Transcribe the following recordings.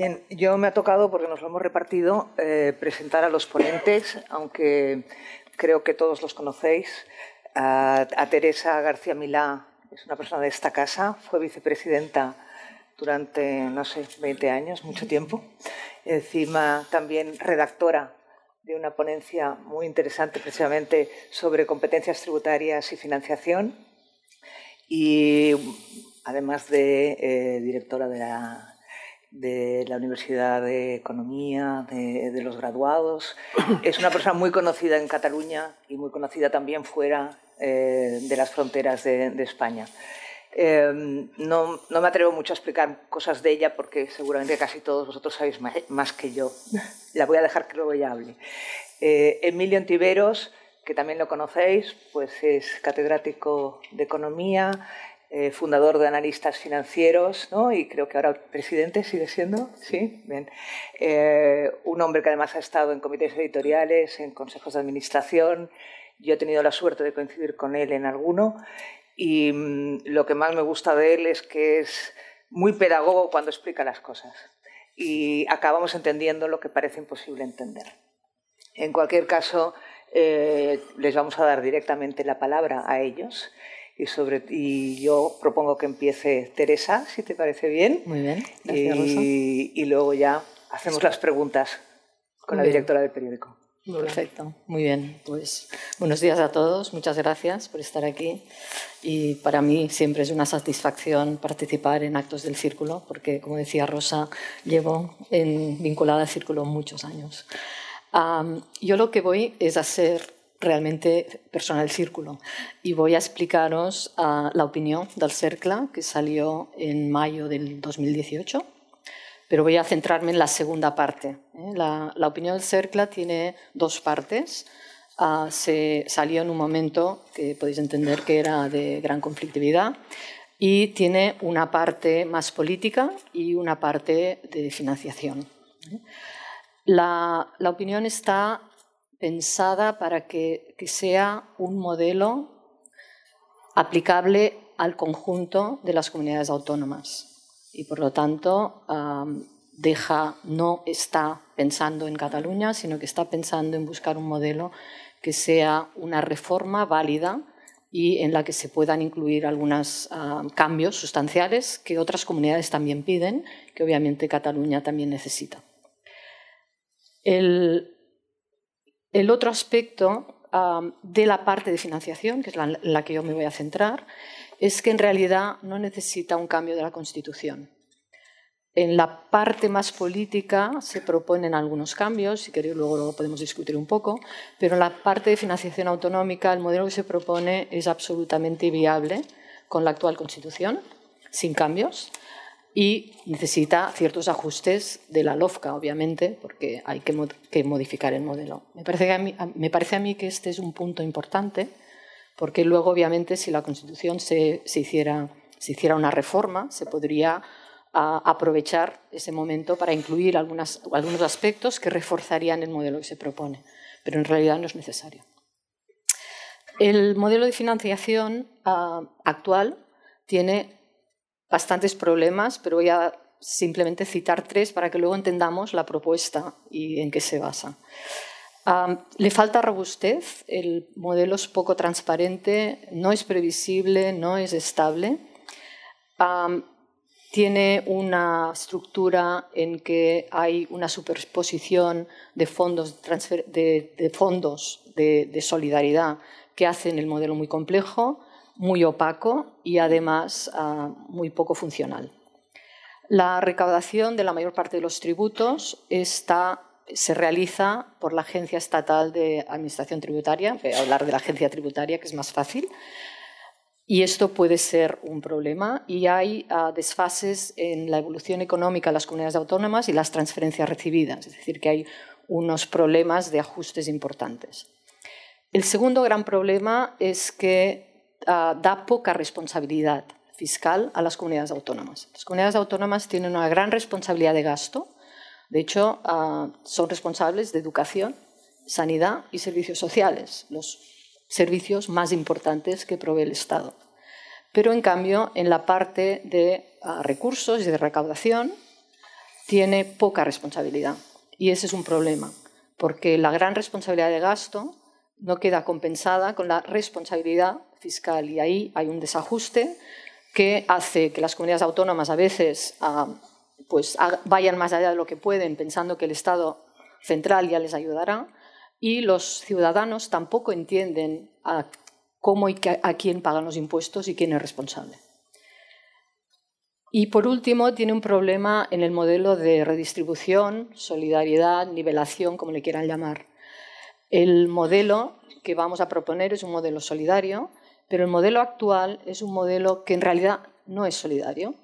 Bien, yo me ha tocado, porque nos lo hemos repartido, eh, presentar a los ponentes, aunque creo que todos los conocéis. A, Teresa García Milá, es una persona de esta casa, fue vicepresidenta durante, no sé, 20 años, mucho tiempo. Encima también redactora de una ponencia muy interesante precisamente sobre competencias tributarias y financiación. Y además de eh, directora de la de la Universidad de Economía, de, los graduados. Es una persona muy conocida en Cataluña y muy conocida también fuera eh, de las fronteras de, España. Eh, no, no, me atrevo mucho a explicar cosas de ella porque seguramente casi todos vosotros sabéis más, que yo. La voy a dejar que luego ella hable. Eh, Emilio Antiveros, que también lo conocéis, pues es catedrático de Economía, eh, fundador de Analistas Financieros, ¿no? y creo que ahora presidente sigue siendo, sí, bien. Eh, un hombre que además ha estado en comités editoriales, en consejos de administración. Yo he tenido la suerte de coincidir con él en alguno y mm, lo que más me gusta de él es que es muy pedagogo cuando explica las cosas y acabamos entendiendo lo que parece imposible entender. En cualquier caso, eh, les vamos a dar directamente la palabra a ellos y, sobre, y yo propongo que empiece Teresa, si te parece bien. Muy bien, gracias, y, y luego ya hacemos las preguntas con la directora del periódico. Perfecto, muy bien. Pues buenos días a todos, muchas gracias por estar aquí. Y para mí siempre es una satisfacción participar en actos del círculo, porque como decía Rosa, llevo en, vinculada al círculo muchos años. yo lo que voy es hacer realmente personal del círculo. Y voy a explicaros uh, la opinión del CERCLA, que salió en mayo del 2018, pero voy a centrarme en la segunda parte. ¿eh? La, la, opinión del CERCLA tiene dos partes. Uh, se salió en un momento que podéis entender que era de gran conflictividad y tiene una parte más política y una parte de financiación. ¿eh? La, la opinión está pensada para que, sea un modelo aplicable al conjunto de las comunidades autónomas y por lo tanto deja, no está pensando en Cataluña, sino que está pensando en buscar un modelo que sea una reforma válida y en la que se puedan incluir algunos cambios sustanciales que otras comunidades también piden, que obviamente Cataluña también necesita. El, el otro aspecto de la parte de financiación, que es la, la que yo me voy a centrar, es que en realidad no necesita un cambio de la Constitución. En la parte más política se proponen algunos cambios, si queréis luego lo podemos discutir un poco, pero en la parte de financiación autonómica el modelo que se propone es absolutamente viable con la actual Constitución, sin cambios y necesita ciertos ajustes de la LOFCA, obviamente, porque hay que, modificar el modelo. Me parece, a mí, me parece, a mí, que este es un punto importante, porque luego, obviamente, si la Constitución se, hiciera, se hiciera, una reforma, se podría aprovechar ese momento para incluir algunos aspectos que reforzarían el modelo que se propone, pero en realidad no es necesario. El modelo de financiación ah, actual tiene bastantes problemas, pero voy a simplemente citar tres para que luego entendamos la propuesta y en qué se basa. le falta robustez, el modelo es poco transparente, no es previsible, no es estable. tiene una estructura en que hay una superposición de fondos, de, fondos de solidaridad que hacen el modelo muy complejo muy opaco y además ah, muy poco funcional. La recaudación de la mayor parte de los tributos se realiza por la Agencia Estatal de Administración Tributaria, voy a hablar de la Agencia Tributaria que es más fácil, y esto puede ser un problema y hay ah, desfases en la evolución económica de las comunidades autónomas y las transferencias recibidas, es decir, que hay unos problemas de ajustes importantes. El segundo gran problema es que Ah, da poca responsabilidad fiscal a las comunidades autónomas. Las comunidades autónomas tienen una gran responsabilidad de gasto. De hecho, ah, son responsables de educación, sanidad y servicios sociales, los servicios más importantes que provee el Estado. Pero, en cambio, en la parte de ah, recursos y de recaudación, tiene poca responsabilidad. Y ese es un problema, porque la gran responsabilidad de gasto no queda compensada con la responsabilidad fiscal y ahí hay un desajuste que hace que las comunidades autónomas a veces ah, pues, vayan más allá de lo que pueden pensando que el Estado central ya les ayudará y los ciudadanos tampoco entienden a cómo y a quién pagan los impuestos y quién es responsable. Y por último, tiene un problema en el modelo de redistribución, solidaridad, nivelación, como le quieran llamar. El modelo que vamos a proponer es un modelo solidario, pero el modelo actual es un modelo que en realidad no es solidario,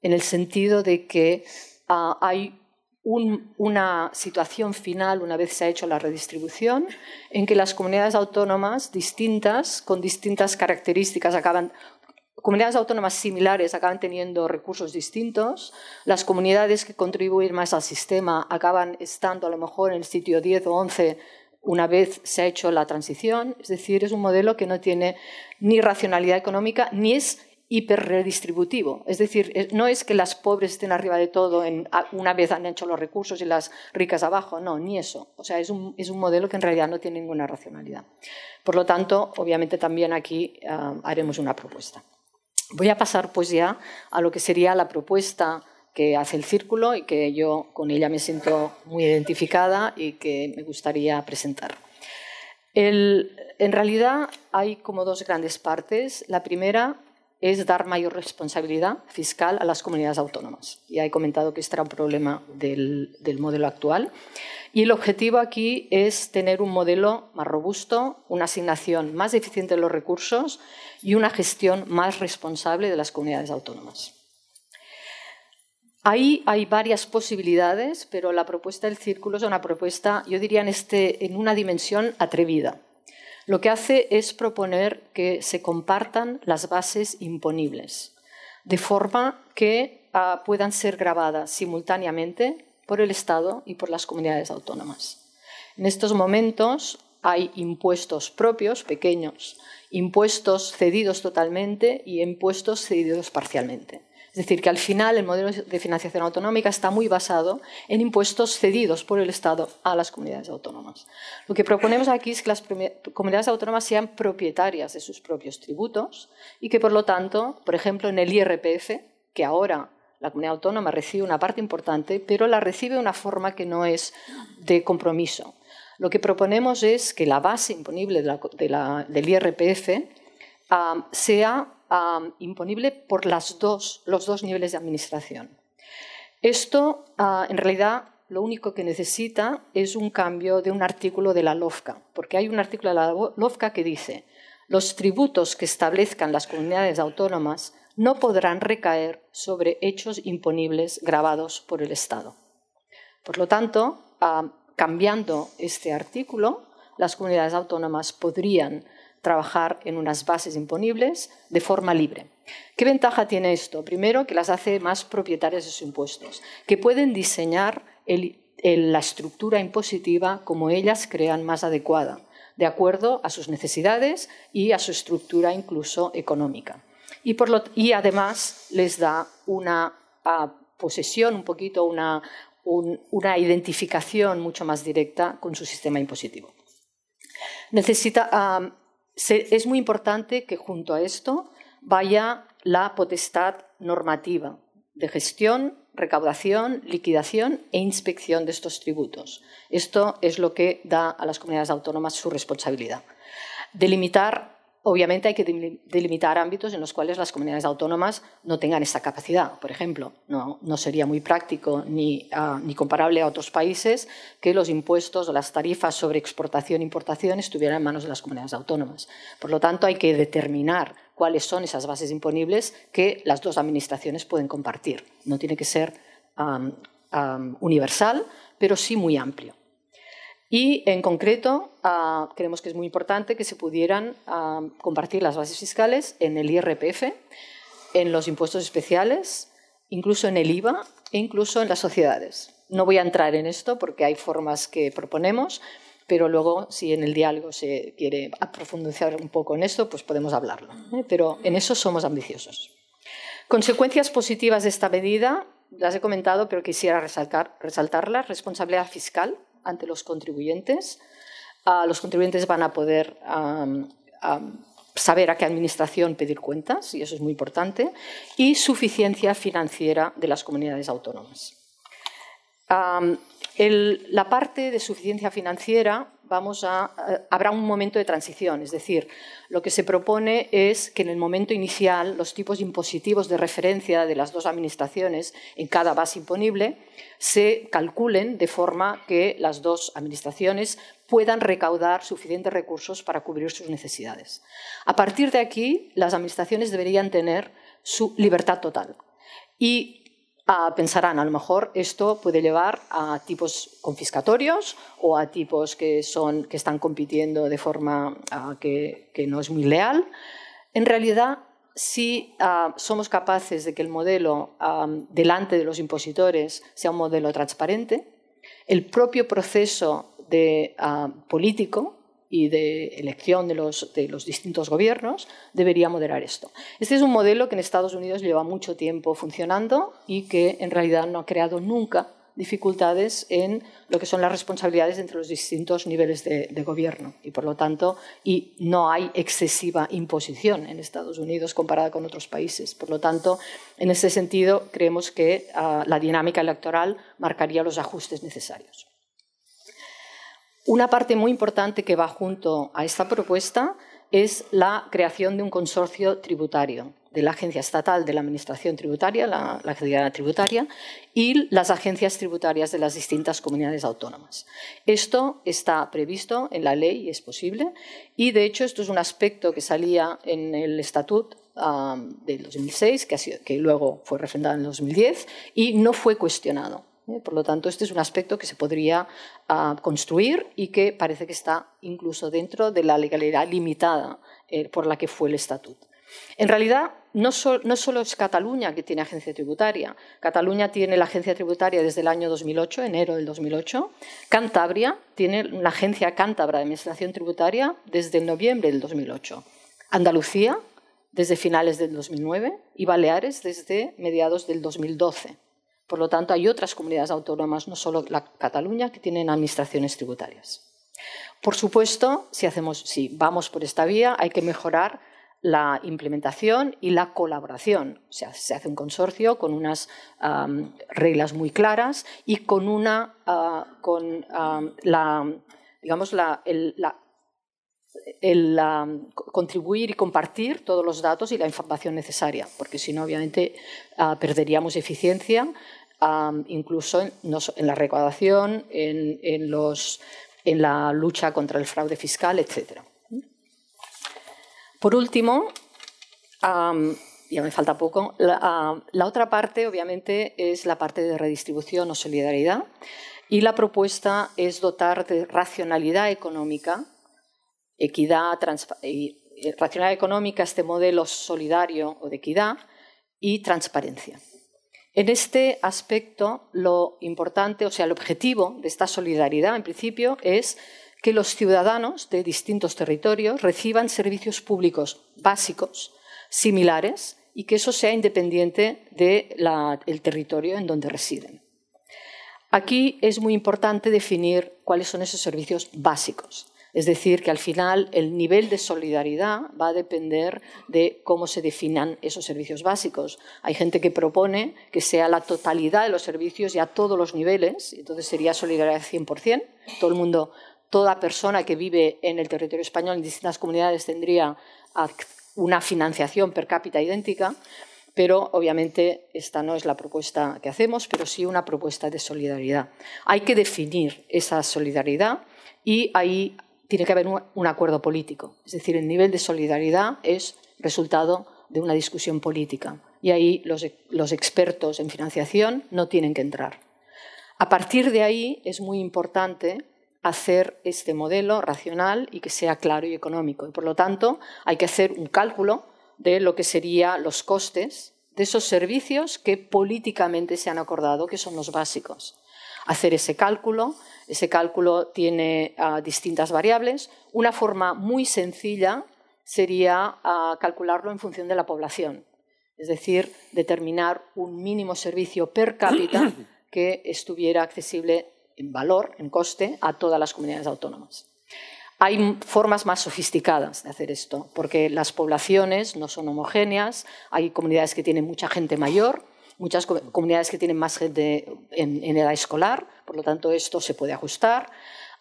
en el sentido de que ah, hay una situación final, una vez se ha hecho la redistribución, en que las comunidades autónomas distintas, con distintas características, acaban comunidades autónomas similares acaban teniendo recursos distintos, las comunidades que contribuyen más al sistema acaban estando a lo mejor en el sitio 10 o 11 una vez se ha hecho la transición, es decir, es un modelo que no tiene ni racionalidad económica ni es hiperredistributivo. Es decir, no es que las pobres estén arriba de todo una vez han hecho los recursos y las ricas abajo, no, ni eso. O sea, es un, es un modelo que en realidad no tiene ninguna racionalidad. Por lo tanto, obviamente también aquí ah, haremos una propuesta. Voy a pasar pues ya a lo que sería la propuesta que hace el círculo y que yo con ella me siento muy identificada y que me gustaría presentar. en realidad hay como dos grandes partes. La primera es dar mayor responsabilidad fiscal a las comunidades autónomas. Ya he comentado que este era un problema del, del modelo actual. Y el objetivo aquí es tener un modelo más robusto, una asignación más eficiente de los recursos y una gestión más responsable de las comunidades autónomas. Ahí hay varias posibilidades, pero la propuesta del círculo es una propuesta, yo diría, en, este, en una dimensión atrevida. Lo que hace es proponer que se compartan las bases imponibles, de forma que ah, puedan ser grabadas simultáneamente por el Estado y por las comunidades autónomas. En estos momentos hay impuestos propios, pequeños, impuestos cedidos totalmente y impuestos cedidos parcialmente. Es decir, que al final el modelo de financiación autonómica está muy basado en impuestos cedidos por el Estado a las comunidades autónomas. Lo que proponemos aquí es que las comunidades autónomas sean propietarias de sus propios tributos y que, por lo tanto, por ejemplo, en el IRPF, que ahora la comunidad autónoma recibe una parte importante, pero la recibe de una forma que no es de compromiso. Lo que proponemos es que la base imponible del IRPF ah, sea imponible por los dos niveles de administración. Esto, ah, en realidad, lo único que necesita es un cambio de un artículo de la LOFCA, porque hay un artículo de la LOFCA que dice los tributos que establezcan las comunidades autónomas no podrán recaer sobre hechos imponibles grabados por el Estado. Por lo tanto, cambiando este artículo, las comunidades autónomas podrían trabajar en unas bases imponibles de forma libre. ¿Qué ventaja tiene esto? Primero, que las hace más propietarias de sus impuestos, que pueden diseñar la estructura impositiva como ellas crean más adecuada, de acuerdo a sus necesidades y a su estructura incluso económica. Y, además les da una posesión, un poquito una, una identificación mucho más directa con su sistema impositivo. Necesita, es muy importante que junto a esto vaya la potestad normativa de gestión, recaudación, liquidación e inspección de estos tributos. Esto es lo que da a las comunidades autónomas su responsabilidad. Delimitar Obviamente hay que delimitar ámbitos en los cuales las comunidades autónomas no tengan esta capacidad. Por ejemplo, no, sería muy práctico ah, ni, comparable a otros países que los impuestos o las tarifas sobre exportación e importación estuvieran en manos de las comunidades autónomas. Por lo tanto, hay que determinar cuáles son esas bases imponibles que las dos administraciones pueden compartir. No tiene que ser universal, pero sí muy amplio. Y en concreto, ah, creemos que es muy importante que se pudieran ah, compartir las bases fiscales en el IRPF, en los impuestos especiales, incluso en el IVA e incluso en las sociedades. No voy a entrar en esto porque hay formas que proponemos, pero luego si en el diálogo se quiere profundizar un poco en esto, pues podemos hablarlo. ¿eh? Pero en eso somos ambiciosos. Consecuencias positivas de esta medida las he comentado, pero quisiera resaltar, resaltarlas. Responsabilidad fiscal ante los contribuyentes. Ah, los contribuyentes van a poder saber a qué administración pedir cuentas, y eso es muy importante. Y suficiencia financiera de las comunidades autónomas. la parte de suficiencia financiera a, eh, habrá un momento de transición, es decir, lo que se propone es que en el momento inicial los tipos impositivos de referencia de las dos administraciones en cada base imponible se calculen de forma que las dos administraciones puedan recaudar suficientes recursos para cubrir sus necesidades. A partir de aquí, las administraciones deberían tener su libertad total. Y pensarán, a lo mejor esto puede llevar a tipos confiscatorios o a tipos que, son, que están compitiendo de forma que, no es muy leal. En realidad, si ah, somos capaces de que el modelo delante de los impositores sea un modelo transparente, el propio proceso de, ah, político y de elección de los, de los, distintos gobiernos debería moderar esto. Este es un modelo que en Estados Unidos lleva mucho tiempo funcionando y que en realidad no ha creado nunca dificultades en lo que son las responsabilidades entre los distintos niveles de, gobierno y por lo tanto y no hay excesiva imposición en Estados Unidos comparada con otros países. Por lo tanto, en ese sentido creemos que ah, la dinámica electoral marcaría los ajustes necesarios. Una parte muy importante que va junto a esta propuesta es la creación de un consorcio tributario de la Agencia Estatal de la Administración Tributaria, la, Agencia Tributaria, y las agencias tributarias de las distintas comunidades autónomas. Esto está previsto en la ley y es posible, y de hecho esto es un aspecto que salía en el Estatut del 2006, que, que luego fue refrendado en el 2010, y no fue cuestionado. ¿Eh? Por lo tanto, este es un aspecto que se podría ah, construir y que parece que está incluso dentro de la legalidad limitada eh, por la que fue el estatuto. En realidad, no, no, solo es Cataluña que tiene agencia tributaria. Cataluña tiene la agencia tributaria desde el año 2008, enero del 2008. Cantabria tiene la agencia cántabra de administración tributaria desde noviembre del 2008. Andalucía desde finales del 2009 y Baleares desde mediados del 2012. Por lo tanto, hay otras comunidades autónomas, no solo la Cataluña, que tienen administraciones tributarias. Por supuesto, si, hacemos, si vamos por esta vía, hay que mejorar la implementación y la colaboración. O sea, se hace un consorcio con unas reglas muy claras y con una ah, con la digamos la, contribuir y compartir todos los datos y la información necesaria, porque si no, obviamente, ah, perderíamos eficiencia incluso en, la recaudación, en, la lucha contra el fraude fiscal, etc. Por último, ya me falta poco, la, otra parte obviamente es la parte de redistribución o solidaridad y la propuesta es dotar de racionalidad económica, equidad, racionalidad económica, este modelo solidario o de equidad y transparencia. En este aspecto, lo importante, o sea, el objetivo de esta solidaridad, en principio, es que los ciudadanos de distintos territorios reciban servicios públicos básicos, similares, y que eso sea independiente del territorio en donde residen. Aquí es muy importante definir cuáles son esos servicios básicos. Es decir, que al final el nivel de solidaridad va a depender de cómo se definan esos servicios básicos. Hay gente que propone que sea la totalidad de los servicios y a todos los niveles, entonces sería solidaridad 100%. Todo el mundo, toda persona que vive en el territorio español en distintas comunidades tendría una financiación per cápita idéntica, pero obviamente esta no es la propuesta que hacemos, pero sí una propuesta de solidaridad. Hay que definir esa solidaridad y ahí tiene que haber un, acuerdo político. Es decir, el nivel de solidaridad es resultado de una discusión política. Y ahí los, los expertos en financiación no tienen que entrar. A partir de ahí es muy importante hacer este modelo racional y que sea claro y económico. Y por lo tanto, hay que hacer un cálculo de lo que serían los costes de esos servicios que políticamente se han acordado que son los básicos. Hacer ese cálculo, ese cálculo tiene ah, distintas variables. Una forma muy sencilla sería ah, calcularlo en función de la población. Es es decir, determinar un mínimo servicio per cápita que estuviera accesible en valor, en coste, a todas las comunidades autónomas. Hay formas más sofisticadas de hacer esto, porque las poblaciones no son homogéneas, hay comunidades que tienen mucha gente mayor, muchas comunidades que tienen más gente en, edad escolar, por lo tanto esto se puede ajustar.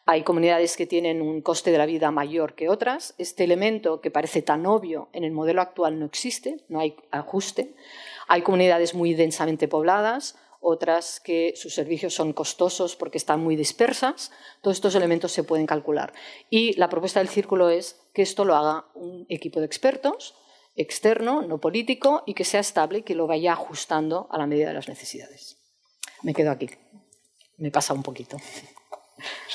Hay comunidades que tienen un coste de la vida mayor que otras. Este elemento que parece tan obvio en el modelo actual no existe, no hay ajuste. Hay comunidades muy densamente pobladas, otras que sus servicios son costosos porque están muy dispersas. Todos estos elementos se pueden calcular. Y la propuesta del círculo es que esto lo haga un equipo de expertos externo, no político, y que sea estable y que lo vaya ajustando a la medida de las necesidades. Me quedo aquí. Me pasa un poquito.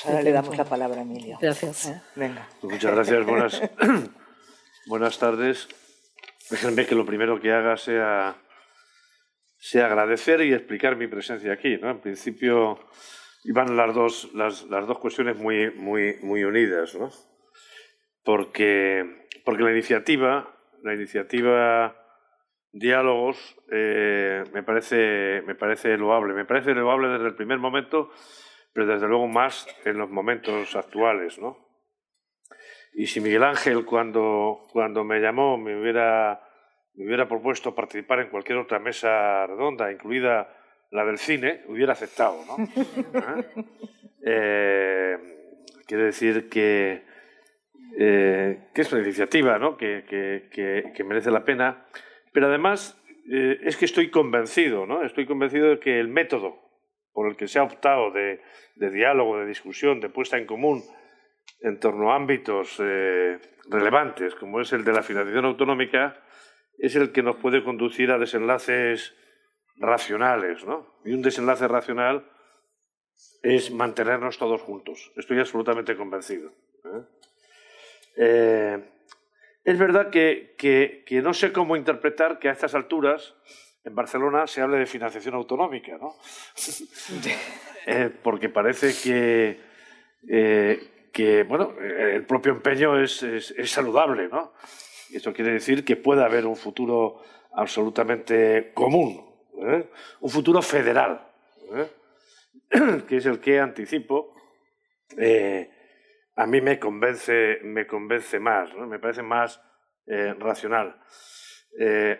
Ahora le damos la palabra a Emilio. Gracias. ¿Eh? Venga. Muchas gracias. Buenas, buenas tardes. Déjenme que lo primero que haga sea sea agradecer y explicar mi presencia aquí. ¿no? En principio iban las dos, las, las dos cuestiones muy, muy, muy unidas, ¿no? porque, porque la iniciativa, la iniciativa diálogos eh, me, parece, me parece loable. Me parece loable desde el primer momento, pero desde luego más en los momentos actuales. ¿no? Y si Miguel Ángel cuando, cuando me llamó me hubiera me hubiera propuesto participar en cualquier otra mesa redonda, incluida la del cine, hubiera aceptado. ¿no? ¿Eh? Eh, quiere decir que, eh, que, es una iniciativa ¿no? que, merece la pena, pero además es que estoy convencido, ¿no? estoy convencido de que el método por el que se ha optado de, diálogo, de discusión, de puesta en común en torno a ámbitos relevantes, como es el de la financiación autonómica, es el que nos puede conducir a desenlaces racionales, ¿no? Y un desenlace racional es mantenernos todos juntos. Estoy absolutamente convencido. ¿eh? Eh, es verdad que, que, no sé cómo interpretar que a estas alturas en Barcelona se hable de financiación autonómica, ¿no? Eh, porque parece que, que, bueno, el propio empeño es, es, es saludable, ¿no? Y eso quiere decir que puede haber un futuro absolutamente común, ¿eh? un futuro federal, ¿eh? que es el que anticipo. Eh, a mí me convence, me convence más, me parece más racional.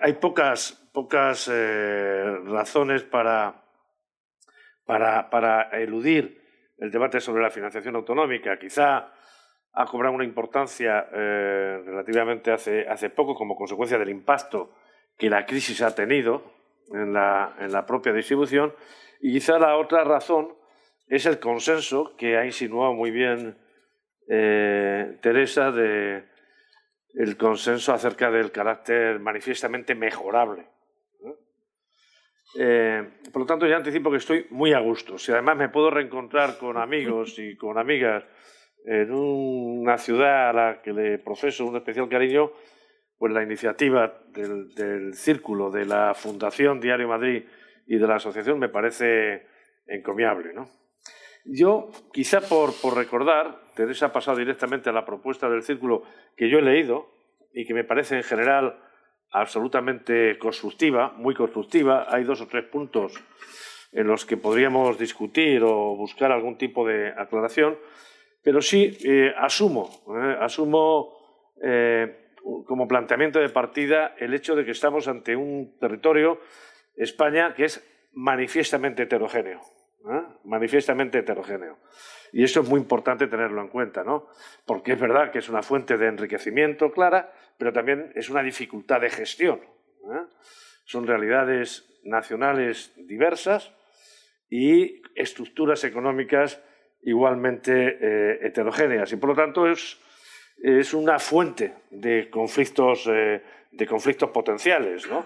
hay pocas, pocas razones para, para, para eludir el debate sobre la financiación autonómica. Quizá ha cobrado una importancia eh, relativamente hace, hace poco como consecuencia del impacto que la crisis ha tenido en la, en la propia distribución. Y quizá la otra razón es el consenso que ha insinuado muy bien eh, Teresa de el consenso acerca del carácter manifiestamente mejorable. Eh, por lo tanto, ya anticipo que estoy muy a gusto. Si además me puedo reencontrar con amigos y con amigas en una ciudad a la que le profeso un especial cariño, pues la iniciativa del, círculo de la Fundación Diario Madrid y de la asociación me parece encomiable. Yo, quizá por recordar, Teresa ha pasado directamente a la propuesta del círculo que yo he leído y que me parece en general absolutamente constructiva, muy constructiva. Hay dos o tres puntos en los que podríamos discutir o buscar algún tipo de aclaración. Pero sí eh, asumo, eh, asumo eh, como planteamiento de partida el hecho de que estamos ante un territorio, España, que es manifiestamente heterogéneo. manifiestamente heterogéneo. Y eso es muy importante tenerlo en cuenta, ¿no? Porque es verdad que es una fuente de enriquecimiento clara, pero también es una dificultad de gestión. Son realidades nacionales diversas y estructuras económicas igualmente eh, heterogéneas y por lo tanto es, es una fuente de conflictos, eh, de conflictos potenciales. ¿no?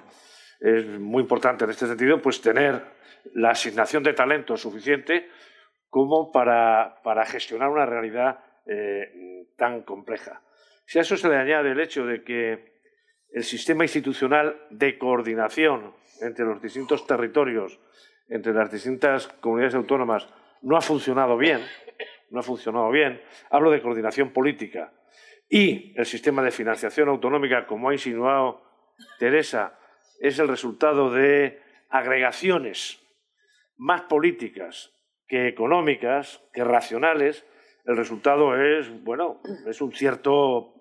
Es muy importante en este sentido pues, tener la asignación de talento suficiente como para, para gestionar una realidad eh, tan compleja. Si a eso se le añade el hecho de que el sistema institucional de coordinación entre los distintos territorios, entre las distintas comunidades autónomas, no ha funcionado bien, no ha funcionado bien. Hablo de coordinación política. Y el sistema de financiación autonómica, como ha insinuado Teresa, es el resultado de agregaciones más políticas que económicas, que racionales, el resultado es, bueno, es un cierto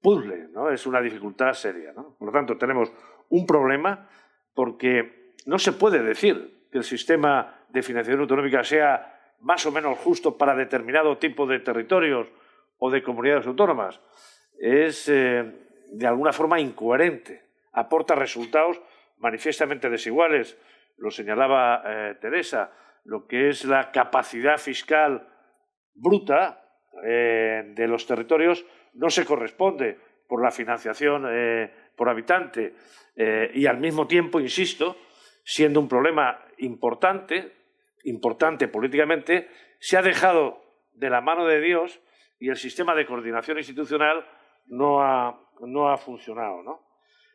puzzle, ¿no? Es una dificultad seria, ¿no? Por lo tanto, tenemos un problema porque no se puede decir que el sistema de financiación autonómica sea más o menos justo para determinado tipo de territorios o de comunidades autónomas. Es eh, de alguna forma incoherente, aporta resultados manifiestamente desiguales. Lo señalaba eh, Teresa, lo que es la capacidad fiscal bruta eh, de los territorios no se corresponde por la financiación por habitante y al mismo tiempo, insisto, siendo un problema importante, importante políticamente, se ha dejado de la mano de Dios y el sistema de coordinación institucional no ha, no ha funcionado. ¿no?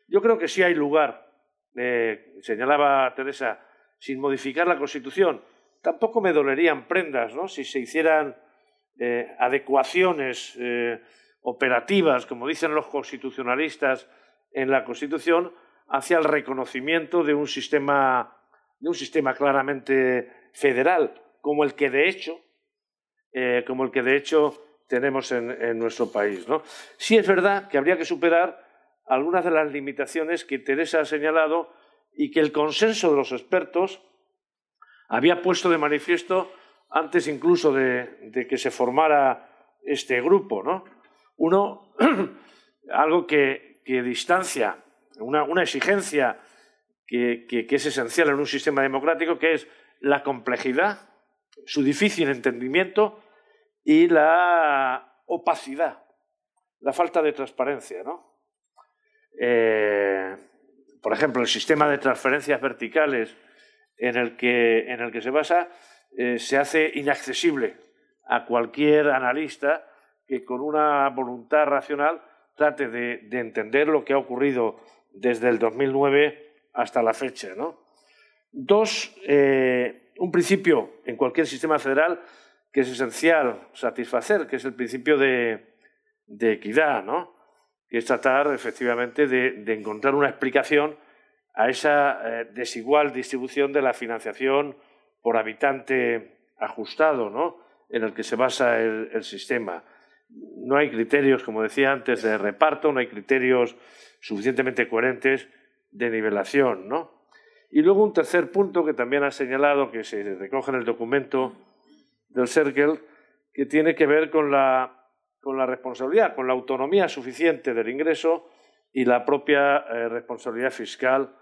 Yo creo que sí hay lugar, eh, señalaba Teresa, sin modificar la Constitución. Tampoco me dolerían prendas ¿no? si se hicieran eh, adecuaciones eh, operativas, como dicen los constitucionalistas, en la Constitución hacia el reconocimiento de un sistema, de un sistema claramente federal, como el que de hecho, como el que de hecho tenemos en, nuestro país. ¿no? Sí es verdad que habría que superar algunas de las limitaciones que Teresa ha señalado y que el consenso de los expertos había puesto de manifiesto antes incluso de, que se formara este grupo. ¿no? Uno, algo que, distancia, una, exigencia que, que es esencial en un sistema democrático, que es la complejidad, su difícil entendimiento y la opacidad, la falta de transparencia. ¿no? Eh, por ejemplo, el sistema de transferencias verticales en el que, en el que se basa eh, se hace inaccesible a cualquier analista que con una voluntad racional trate de, entender lo que ha ocurrido desde el 2009 hasta la fecha. ¿no? Dos, eh, un principio en cualquier sistema federal que es esencial satisfacer, que es el principio de, equidad, ¿no? que es tratar efectivamente de, encontrar una explicación a esa eh, desigual distribución de la financiación por habitante ajustado, ¿no? en el que se basa el, sistema. No hay criterios, como decía antes, de reparto, no hay criterios suficientemente coherentes de nivelación. ¿no? Y luego un tercer punto que también ha señalado, que se recoge en el documento, del CERCEL que tiene que ver con la, con la responsabilidad, con la autonomía suficiente del ingreso y la propia eh, responsabilidad fiscal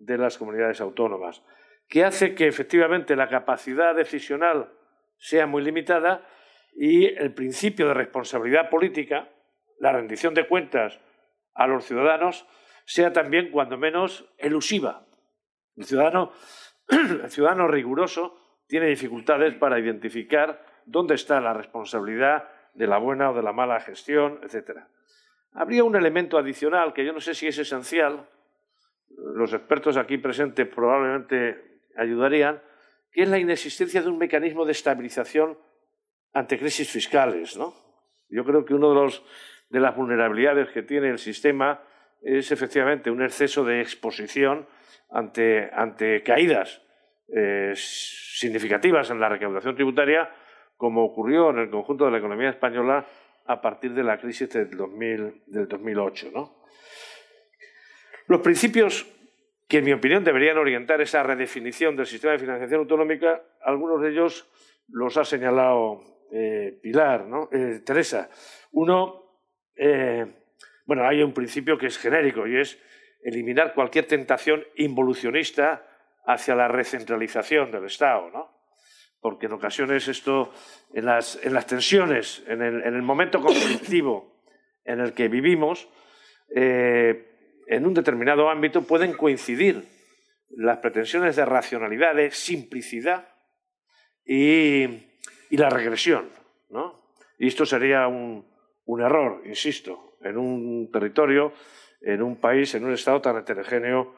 de las comunidades autónomas, que hace que efectivamente la capacidad decisional sea muy limitada y el principio de responsabilidad política, la rendición de cuentas a los ciudadanos, sea también, cuando menos, elusiva. El ciudadano, ciudadano riguroso tiene dificultades para identificar dónde está la responsabilidad de la buena o de la mala gestión, etc. Habría un elemento adicional que yo no sé si es esencial, los expertos aquí presentes probablemente ayudarían, que es la inexistencia de un mecanismo de estabilización ante crisis fiscales. ¿no? Yo creo que una de, de las vulnerabilidades que tiene el sistema es efectivamente un exceso de exposición ante, ante caídas eh, significativas en la recaudación tributaria, como ocurrió en el conjunto de la economía española a partir de la crisis del, 2008. Los principios que, en mi opinión, deberían orientar esa redefinición del sistema de financiación autonómica, algunos de ellos los ha señalado eh, Pilar, ¿no? Eh, Teresa. Uno, bueno, hay un principio que es genérico y es eliminar cualquier tentación involucionista hacia la recentralización del Estado, ¿no? Porque en ocasiones esto, en las, en las tensiones, en el, en el, momento conflictivo en el que vivimos, eh, en un determinado ámbito pueden coincidir las pretensiones de racionalidad, de simplicidad y, y la regresión, ¿no? Y esto sería un, error, insisto, en un territorio, en un país, en un Estado tan heterogéneo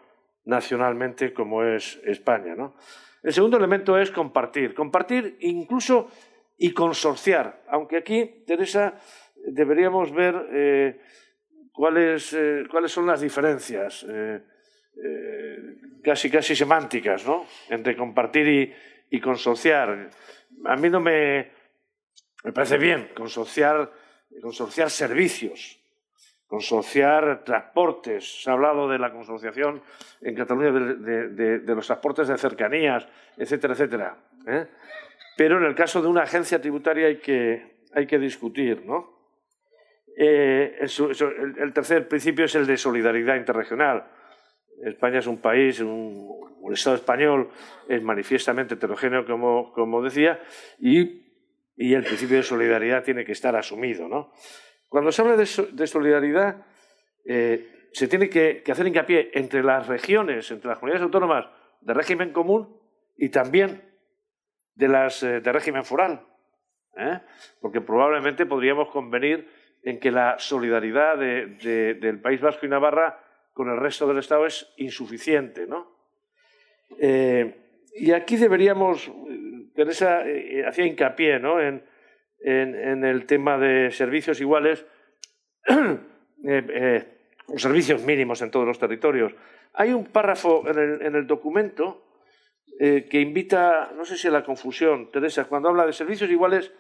nacionalmente como es España. ¿no? El segundo elemento es compartir. Compartir incluso y consorciar, aunque aquí, Teresa, deberíamos ver eh, cuáles, eh, cuáles son las diferencias. Eh, casi casi semánticas, ¿no? Entre compartir y, y consociar. A mí no me, me parece bien consociar, consorciar servicios, consorciar transportes. Se ha hablado de la consorciación en Cataluña de, los transportes de cercanías, etcétera, etcétera. ¿eh? Pero en el caso de una agencia tributaria hay que, hay que discutir, ¿no? Eh, el, tercer principio es el de solidaridad interregional. España es un país, un, Estado español es manifiestamente heterogéneo, como, como decía, y, y, el principio de solidaridad tiene que estar asumido. ¿no? Cuando se habla de, de solidaridad, eh, se tiene que, hacer hincapié entre las regiones, entre las comunidades autónomas de régimen común y también de las eh, de régimen foral. ¿eh? Porque probablemente podríamos convenir en que la solidaridad del País Vasco y Navarra con el resto del Estado es insuficiente. ¿no? y aquí deberíamos, Teresa hacía hincapié ¿no? en, en, el tema de servicios iguales, servicios mínimos en todos los territorios. Hay un párrafo en el, documento eh, que invita, no sé si a la confusión, Teresa, cuando habla de servicios iguales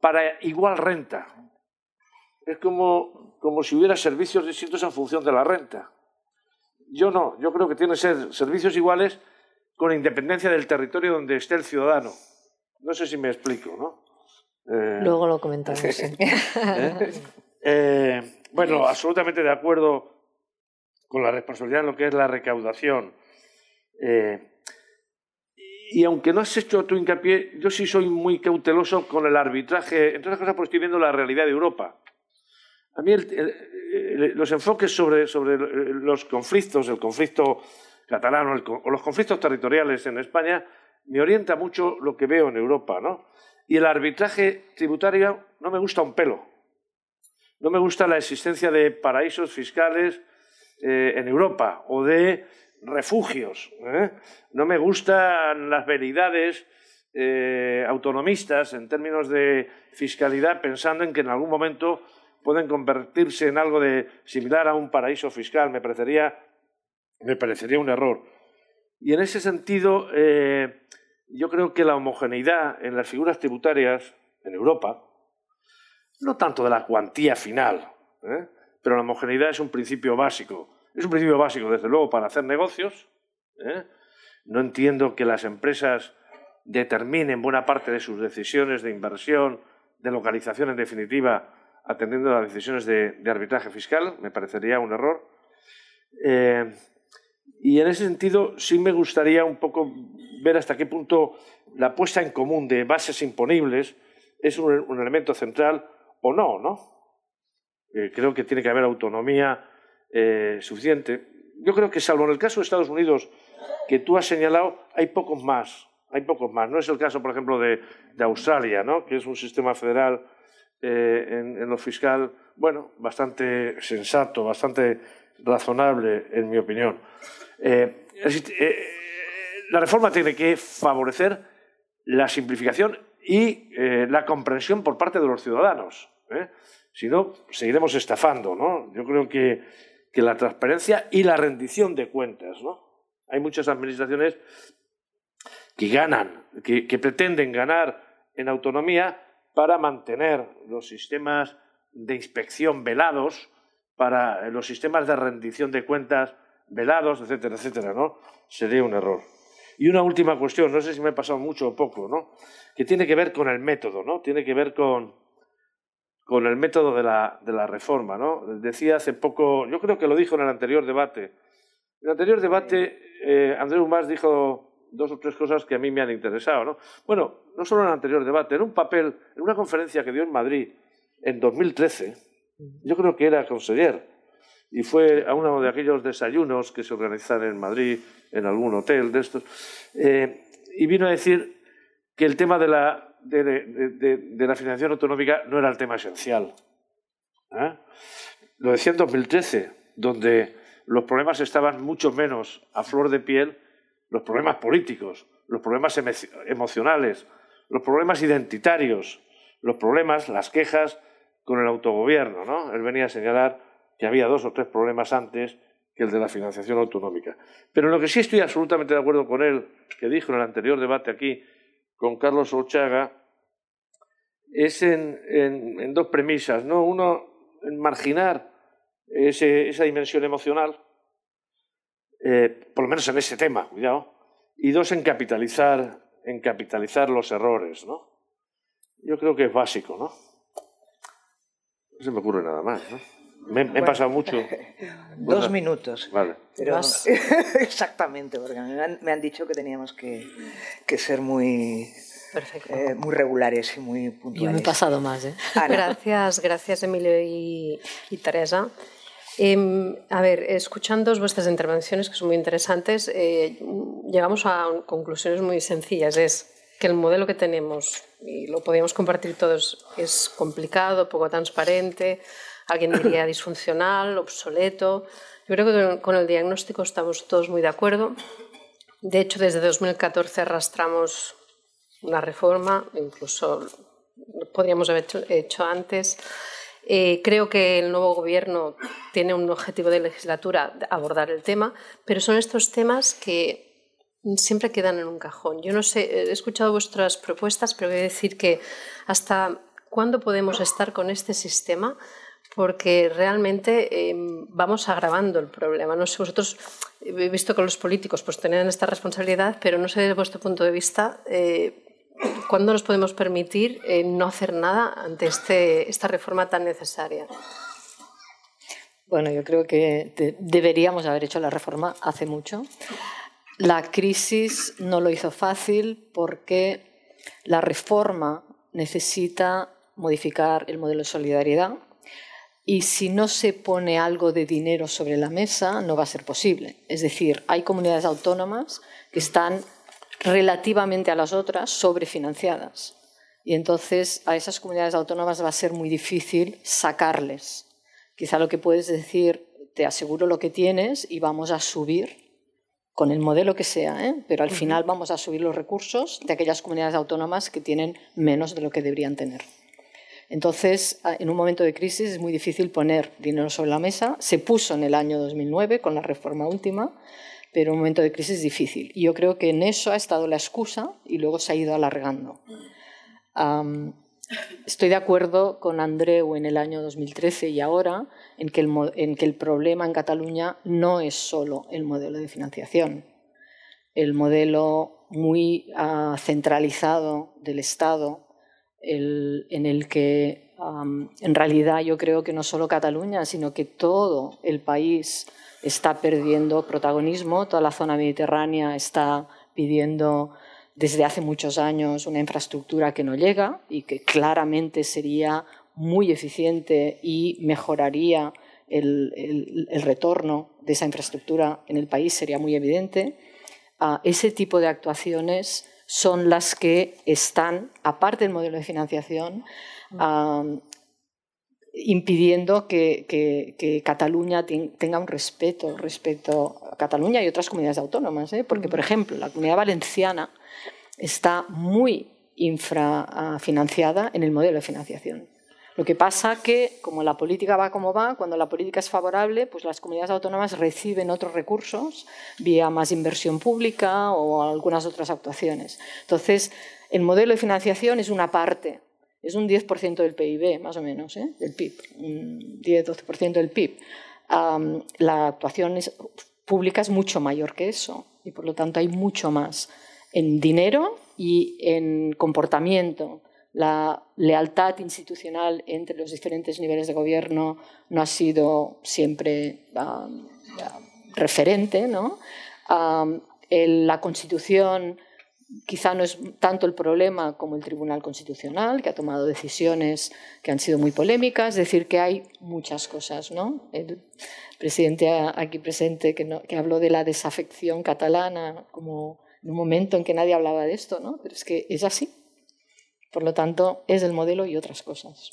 para igual renta. Es como, como si hubiera servicios distintos en función de la renta. Yo no, yo creo que tiene que ser servicios iguales con independencia del territorio donde esté el ciudadano. No sé si me explico, ¿no? Eh, Luego lo comentamos. ¿Eh? Bueno, absolutamente de acuerdo con la responsabilidad en lo que es la recaudación. Eh, y aunque no has hecho tu hincapié, yo sí soy muy cauteloso con el arbitraje, entre otras cosas porque estoy viendo la realidad de Europa. A mí los enfoques sobre, los conflictos, el conflicto catalán o, los conflictos territoriales en España, me orienta mucho lo que veo en Europa. ¿no? Y el arbitraje tributario no me gusta un pelo. No me gusta la existencia de paraísos fiscales eh, en Europa o de refugios. ¿eh? No me gustan las veridades eh, autonomistas en términos de fiscalidad pensando en que en algún momento pueden convertirse en algo de similar a un paraíso fiscal. Me parecería, me parecería un error. Y en ese sentido, yo creo que la homogeneidad en las figuras tributarias en Europa, no tanto de la cuantía final, ¿eh? pero la homogeneidad es un principio básico. Es un principio básico, desde luego, para hacer negocios. ¿eh? No entiendo que las empresas determinen buena parte de sus decisiones de inversión, de localización en definitiva, atendiendo a las decisiones de, arbitraje fiscal. Me parecería un error. Eh, y en ese sentido, sí me gustaría un poco ver hasta qué punto la puesta en común de bases imponibles es un elemento central o no, ¿no? Eh, creo que tiene que haber autonomía eh, suficiente. Yo creo que salvo en el caso de Estados Unidos que tú has señalado, hay pocos más. Hay pocos más. No es el caso, por ejemplo, de, Australia, ¿no? que es un sistema federal eh, en, lo fiscal, bueno, bastante sensato, bastante razonable, en mi opinión. la reforma tiene que favorecer la simplificación y la comprensión por parte de los ciudadanos. ¿eh? Si no, seguiremos estafando, ¿no? Yo creo que, que, la transparencia y la rendición de cuentas, ¿no? Hay muchas administraciones que ganan, que, que pretenden ganar en autonomía para mantener los sistemas de inspección velados, para los sistemas de rendición de cuentas velados, etcétera, etcétera, ¿no? Sería un error. Y una última cuestión, no sé si me he pasado mucho o poco, ¿no? Que tiene que ver con el método, ¿no? Tiene que ver con, con el método de la, de la reforma. ¿no? Decía hace poco, yo creo que lo dijo en el anterior debate. En el anterior debate, eh, Andrés Humás dijo dos o tres cosas que a mí me han interesado. ¿no? Bueno, no solo en el anterior debate, en un papel, en una conferencia que dio en Madrid en 2013, yo creo que era conseller, y fue a uno de aquellos desayunos que se organizan en Madrid, en algún hotel de estos, eh, y vino a decir que el tema de la de, la financiación autonómica no era el tema esencial. ¿eh? Lo decía en 2013, donde los problemas estaban mucho menos a flor de piel, los problemas políticos, los problemas emocionales, los problemas identitarios, los problemas, las quejas con el autogobierno. ¿no? Él venía a señalar que había dos o tres problemas antes que el de la financiación autonómica. Pero en lo que sí estoy absolutamente de acuerdo con él, que dijo en el anterior debate aquí con Carlos Olchaga, es en, dos premisas. ¿no? Uno, en marginar esa dimensión emocional, eh, por lo menos en ese tema, cuidado, y dos, en capitalizar, en capitalizar los errores. ¿no? Yo creo que es básico, ¿no? No se me ocurre nada más, ¿no? Me, he pasado mucho. Dos minutos. Vale. exactamente, porque me han, dicho que teníamos que, ser muy, eh, muy regulares y muy puntuales. Yo me he pasado más. ¿eh? Gracias, gracias Emilio y, Teresa. Em, a ver, escuchando vuestras intervenciones, que son muy interesantes, eh, llegamos a conclusiones muy sencillas. Es que el modelo que tenemos, y lo podríamos compartir todos, es complicado, poco transparente, alguien diría disfuncional, obsoleto. Yo creo que con el diagnóstico estamos todos muy de acuerdo. De hecho, desde 2014 arrastramos una reforma, incluso podríamos haber hecho, antes. Eh, creo que el nuevo gobierno tiene un objetivo de legislatura abordar el tema, pero son estos temas que siempre quedan en un cajón. Yo no sé, he escuchado vuestras propuestas, pero voy a decir que hasta cuándo podemos estar con este sistema porque realmente em, vamos agravando el problema. No sé, vosotros he visto que los políticos pues tienen esta responsabilidad, pero no sé desde vuestro punto de vista eh, cuándo nos podemos permitir eh, no hacer nada ante este, esta reforma tan necesaria. Bueno, yo creo que deberíamos haber hecho la reforma hace mucho. La crisis no lo hizo fácil porque la reforma necesita modificar el modelo de solidaridad, y si no se pone algo de dinero sobre la mesa, no va a ser posible. Es decir, hay comunidades autónomas que están relativamente a las otras sobrefinanciadas. Y entonces a esas comunidades autónomas va a ser muy difícil sacarles. Quizá lo que puedes decir, te aseguro lo que tienes y vamos a subir con el modelo que sea, ¿eh? pero al final vamos a subir los recursos de aquellas comunidades autónomas que tienen menos de lo que deberían tener. Entonces, en un momento de crisis es muy difícil poner dinero sobre la mesa. Se puso en el año 2009 con la reforma última, pero un momento de crisis difícil. Y yo creo que en eso ha estado la excusa y luego se ha ido alargando. estoy de acuerdo con Andreu en el año 2013 y ahora en que, el, en que el problema en Cataluña no es solo el modelo de financiación. El modelo muy ah, centralizado del Estado en el que en realidad yo creo que no solo Cataluña, sino que todo el país está perdiendo protagonismo, toda la zona mediterránea está pidiendo desde hace muchos años una infraestructura que no llega y que claramente sería muy eficiente y mejoraría el, retorno de esa infraestructura en el país, sería muy evidente. Ah, ese tipo de actuaciones son las que están, aparte del modelo de financiación, impidiendo que, Cataluña tenga un respeto respecto a Cataluña y otras comunidades autónomas. ¿eh? Porque, por ejemplo, la comunidad valenciana está muy infrafinanciada en el modelo de financiación. Lo que pasa que, como la política va como va, cuando la política es favorable, pues las comunidades autónomas reciben otros recursos vía más inversión pública o algunas otras actuaciones. Entonces, el modelo de financiación es una parte, es un 10% del PIB, más o menos, ¿eh? del PIB, un 10-12% del PIB. la actuación pública es mucho mayor que eso y, por lo tanto, hay mucho más en dinero y en comportamiento la lealtad institucional entre los diferentes niveles de gobierno no ha sido siempre um, referente. ¿no? Um, la Constitución quizá no es tanto el problema como el Tribunal Constitucional, que ha tomado decisiones que han sido muy polémicas, es decir, que hay muchas cosas. ¿no? El presidente aquí presente que, que habló de la desafección catalana como en un momento en que nadie hablaba de esto, ¿no? pero es que es así. Por lo tanto, es el modelo y otras cosas.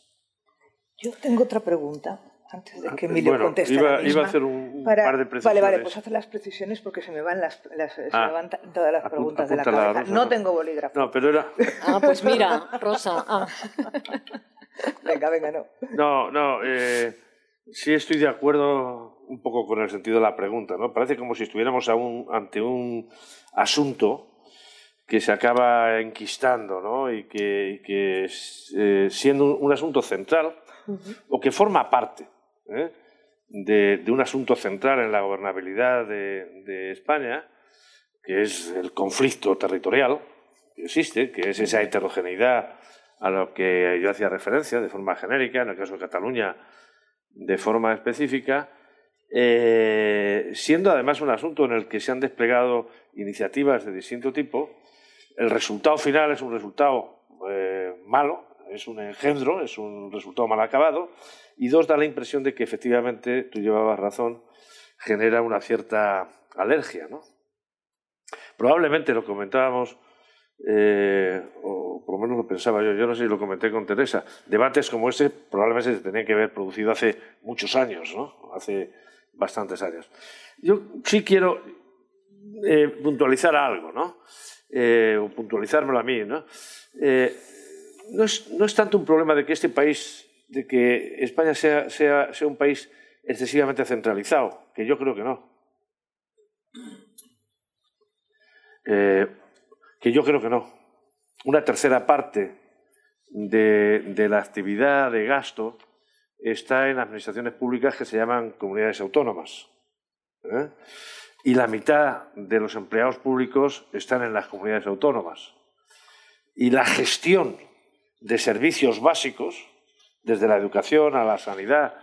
Yo tengo otra pregunta antes de que Emilio bueno, conteste. Iba, iba, a hacer un, par de precisiones. Vale, vale, pues hace las precisiones porque se me van, las, se ah, me van todas las preguntas de la cabeza. no, tengo bolígrafo. No, pero era. Ah, pues mira, Rosa. Ah. venga, venga, no. No, no. Eh, sí estoy de acuerdo un poco con el sentido de la pregunta. ¿no? Parece como si estuviéramos ante un asunto que se acaba enquistando ¿no? y que, eh, siendo un, asunto central o que forma parte ¿eh? De, un asunto central en la gobernabilidad de, España, que es el conflicto territorial que existe, que es esa heterogeneidad a lo que yo hacía referencia de forma genérica, en el caso de Cataluña de forma específica, eh, siendo además un asunto en el que se han desplegado iniciativas de distinto tipo, el resultado final es un resultado eh, malo, es un engendro, es un resultado mal acabado, y dos, da la impresión de que efectivamente, tú llevabas razón, genera una cierta alergia. ¿no? Probablemente lo comentábamos, eh, o por lo menos lo pensaba yo, yo no sé si lo comenté con Teresa, debates como este probablemente se tenían que haber producido hace muchos años, ¿no? hace bastantes años. Yo sí quiero eh, puntualizar algo, ¿no? Eh, o puntualizármelo a mí, ¿no? Eh, no, es, no, es, tanto un problema de que este país, de que España sea, sea, sea un país excesivamente centralizado, que yo creo que no. Eh, que yo creo que no. Una tercera parte de, de, la actividad de gasto está en administraciones públicas que se llaman comunidades autónomas. ¿eh? y la mitad de los empleados públicos están en las comunidades autónomas. Y la gestión de servicios básicos, desde la educación a la sanidad,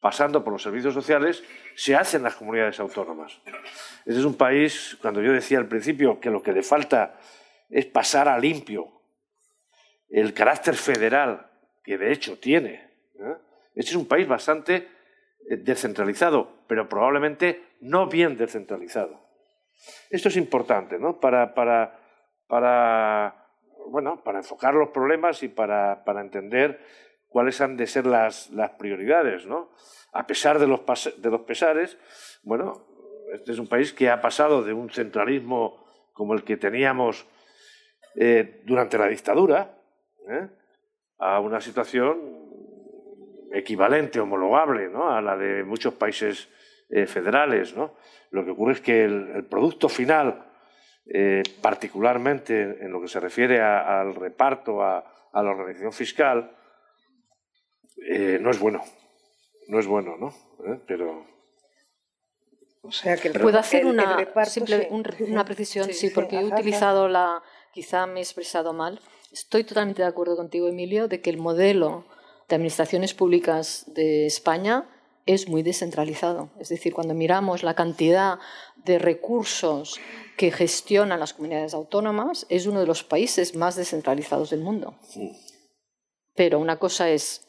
pasando por los servicios sociales, se hace en las comunidades autónomas. Este es un país, cuando yo decía al principio que lo que le falta es pasar a limpio el carácter federal que de hecho tiene. ¿eh? Este es un país bastante eh, descentralizado, pero probablemente no bien descentralizado. Esto es importante ¿no? para, para, para, bueno, para enfocar los problemas y para, para entender cuáles han de ser las, las prioridades. ¿no? A pesar de los, de los pesares, bueno, este es un país que ha pasado de un centralismo como el que teníamos eh, durante la dictadura ¿eh? a una situación equivalente, homologable ¿no? a la de muchos países eh, federales. ¿no? Lo que ocurre es que el, producto final, eh, particularmente en lo que se refiere al reparto, a, la organización fiscal, eh, no es bueno. No es bueno, ¿no? Pero. O sea que ¿Puedo hacer una, simple, una precisión? Sí, porque he utilizado la. Quizá me he expresado mal. Estoy totalmente de acuerdo contigo, Emilio, de que el modelo de administraciones públicas de España es muy descentralizado. Es decir, cuando miramos la cantidad de recursos que gestionan las comunidades autónomas, es uno de los países más descentralizados del mundo. Pero una cosa es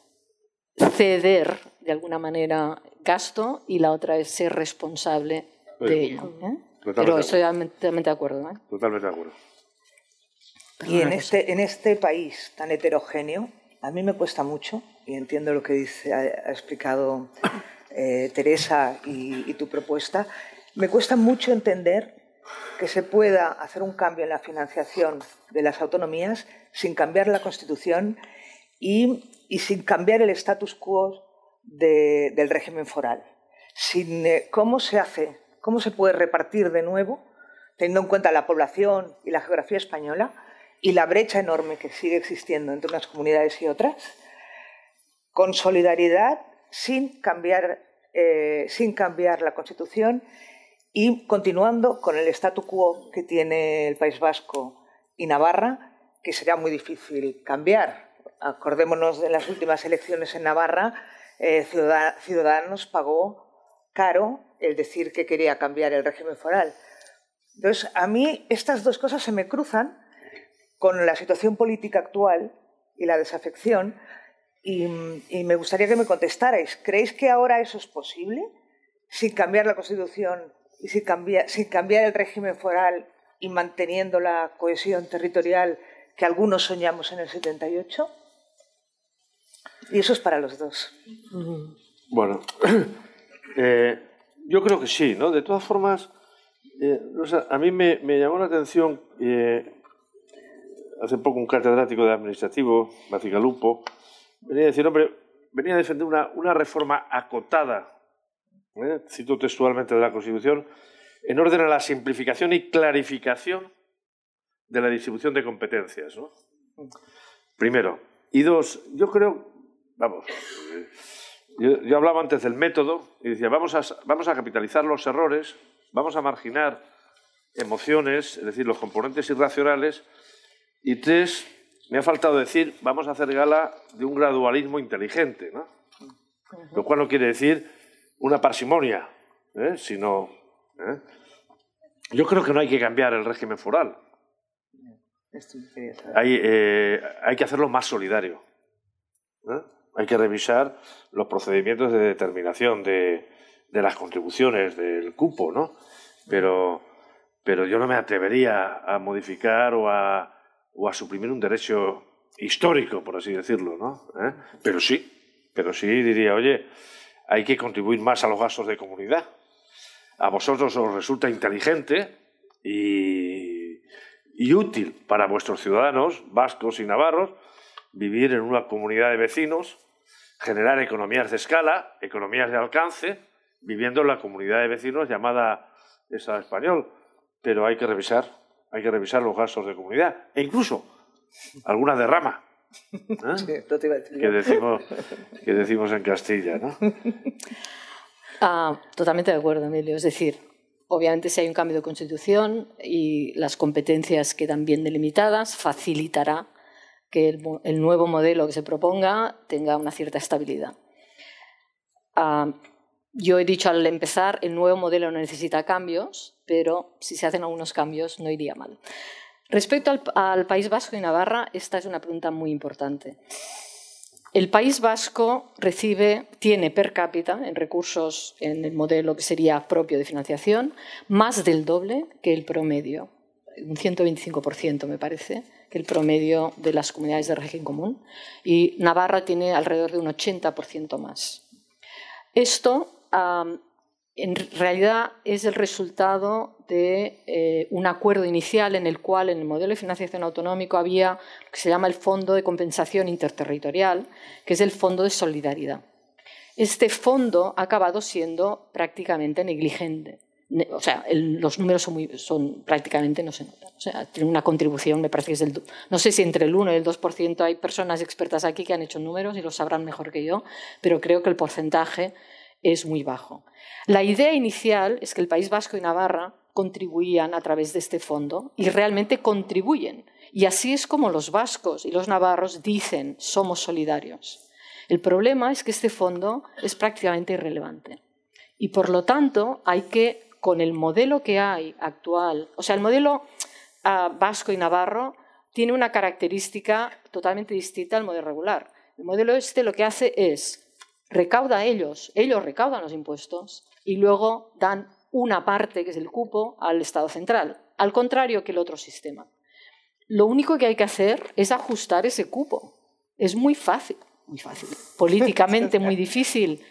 ceder de alguna manera gasto y la otra es ser responsable de ello. ¿eh? Pero estoy totalmente de acuerdo. ¿eh? Totalmente de acuerdo. Y en este, en este país tan heterogéneo, a mí me cuesta mucho y entiendo lo que dice, ha, explicado eh, Teresa y, tu propuesta, me cuesta mucho entender que se pueda hacer un cambio en la financiación de las autonomías sin cambiar la Constitución y, sin cambiar el status quo del régimen foral. Sin, eh, ¿Cómo se hace? ¿Cómo se puede repartir de nuevo, teniendo en cuenta la población y la geografía española y la brecha enorme que sigue existiendo entre unas comunidades y otras? con solidaridad, sin cambiar, eh, sin cambiar la Constitución y continuando con el statu quo que tiene el País Vasco y Navarra, que sería muy difícil cambiar. Acordémonos de las últimas elecciones en Navarra, eh, Ciudadanos pagó caro el decir que quería cambiar el régimen foral. Entonces, a mí estas dos cosas se me cruzan con la situación política actual y la desafección, y, me gustaría que me contestarais. ¿Creéis que ahora eso es posible? Sin cambiar la Constitución y sin cambiar, sin cambiar el régimen foral y manteniendo la cohesión territorial que algunos soñamos en el 78? Y eso es para los dos. Bueno, eh, yo creo que sí, ¿no? De todas formas, eh, a mí me, llamó la atención eh, hace poco un catedrático de administrativo, Lupo, venía a decir, hombre, venía a defender una, una reforma acotada, ¿eh? cito textualmente de la Constitución, en orden a la simplificación y clarificación de la distribución de competencias. ¿no? Primero. Y dos, yo creo, vamos, yo, hablaba antes del método y decía, vamos a, vamos a capitalizar los errores, vamos a marginar emociones, es decir, los componentes irracionales. Y tres, me ha faltado decir, vamos a hacer gala de un gradualismo inteligente, ¿no? Lo cual no quiere decir una parsimonia, ¿eh? sino... ¿eh? Yo creo que no hay que cambiar el régimen foral. Hay, eh, hay que hacerlo más solidario. Hay que revisar los procedimientos de determinación de, de las contribuciones del cupo, ¿no? Pero, pero yo no me atrevería a modificar o a, o a suprimir un derecho histórico, por así decirlo, ¿no? ¿Eh? Pero sí, pero sí diría, oye, hay que contribuir más a los gastos de comunidad. A vosotros os resulta inteligente y, y útil para vuestros ciudadanos, vascos y navarros, vivir en una comunidad de vecinos, generar economías de escala, economías de alcance, viviendo en la comunidad de vecinos llamada Estado español. Pero hay que revisar, hay que revisar los gastos de comunidad e incluso alguna derrama. ¿eh? que, decimos, que decimos en Castilla. ¿no? Ah, totalmente de acuerdo, Emilio. Es decir, obviamente si hay un cambio de constitución y las competencias quedan bien delimitadas, facilitará que el, nuevo modelo que se proponga tenga una cierta estabilidad. Ah, yo he dicho al empezar, el nuevo modelo no necesita cambios, pero si se hacen algunos cambios no iría mal. Respecto al, al País Vasco y Navarra, esta es una pregunta muy importante. El País Vasco recibe, tiene per cápita en recursos en el modelo que sería propio de financiación más del doble que el promedio, un 125% me parece, que el promedio de las comunidades de régimen común. Y Navarra tiene alrededor de un 80% más. Esto en realidad es el resultado de eh, un acuerdo inicial en el cual en el modelo de financiación autonómico había lo que se llama el Fondo de Compensación Interterritorial, que es el Fondo de Solidaridad. Este fondo ha acabado siendo prácticamente negligente. O sea, los números son, son, prácticamente no se notan. O sea, tiene una contribución, me parece que es del. No sé si entre el 1 y el 2% hay personas expertas aquí que han hecho números y lo sabrán mejor que yo, pero creo que el porcentaje es muy bajo. La idea inicial es que el País Vasco y Navarra contribuían a través de este fondo y realmente contribuyen. Y así es como los vascos y los navarros dicen somos solidarios. El problema es que este fondo es prácticamente irrelevante. Y por lo tanto hay que, con el modelo que hay actual, o sea, el modelo ah, vasco y navarro tiene una característica totalmente distinta al modelo regular. El modelo este lo que hace es recauda ellos, ellos recaudan los impuestos y luego dan una parte, que es el cupo, al Estado central, al contrario que el otro sistema. Lo único que hay que hacer es ajustar ese cupo. Es muy fácil, muy fácil, políticamente muy difícil,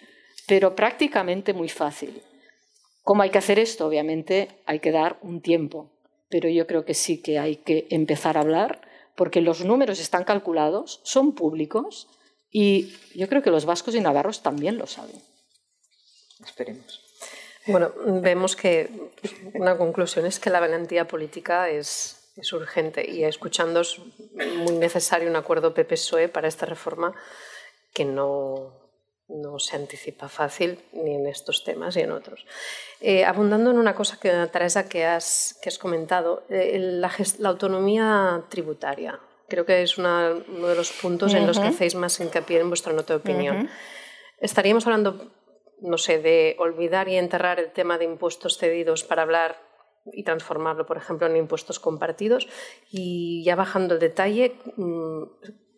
pero prácticamente muy fácil. ¿Cómo hay que hacer esto? Obviamente hay que dar un tiempo, pero yo creo que sí que hay que empezar a hablar porque los números están calculados, son públicos y yo creo que los vascos y navarros también lo saben. Esperemos. Bueno, vemos que una conclusión es que la valentía política es, es urgente y escuchando es muy necesario un acuerdo PP-PSOE para esta reforma que no, no se anticipa fácil ni en estos temas ni en otros. Eh, abundando en una cosa, que, Teresa, que has, que has comentado, eh, la, la, autonomía tributaria creo que es uno de los puntos en los que hacéis más hincapié en vuestra nota de opinión. Estaríamos hablando, no sé, de olvidar y enterrar el tema de impuestos cedidos para hablar y transformarlo, por ejemplo, en impuestos compartidos. Y ya bajando el detalle, mm,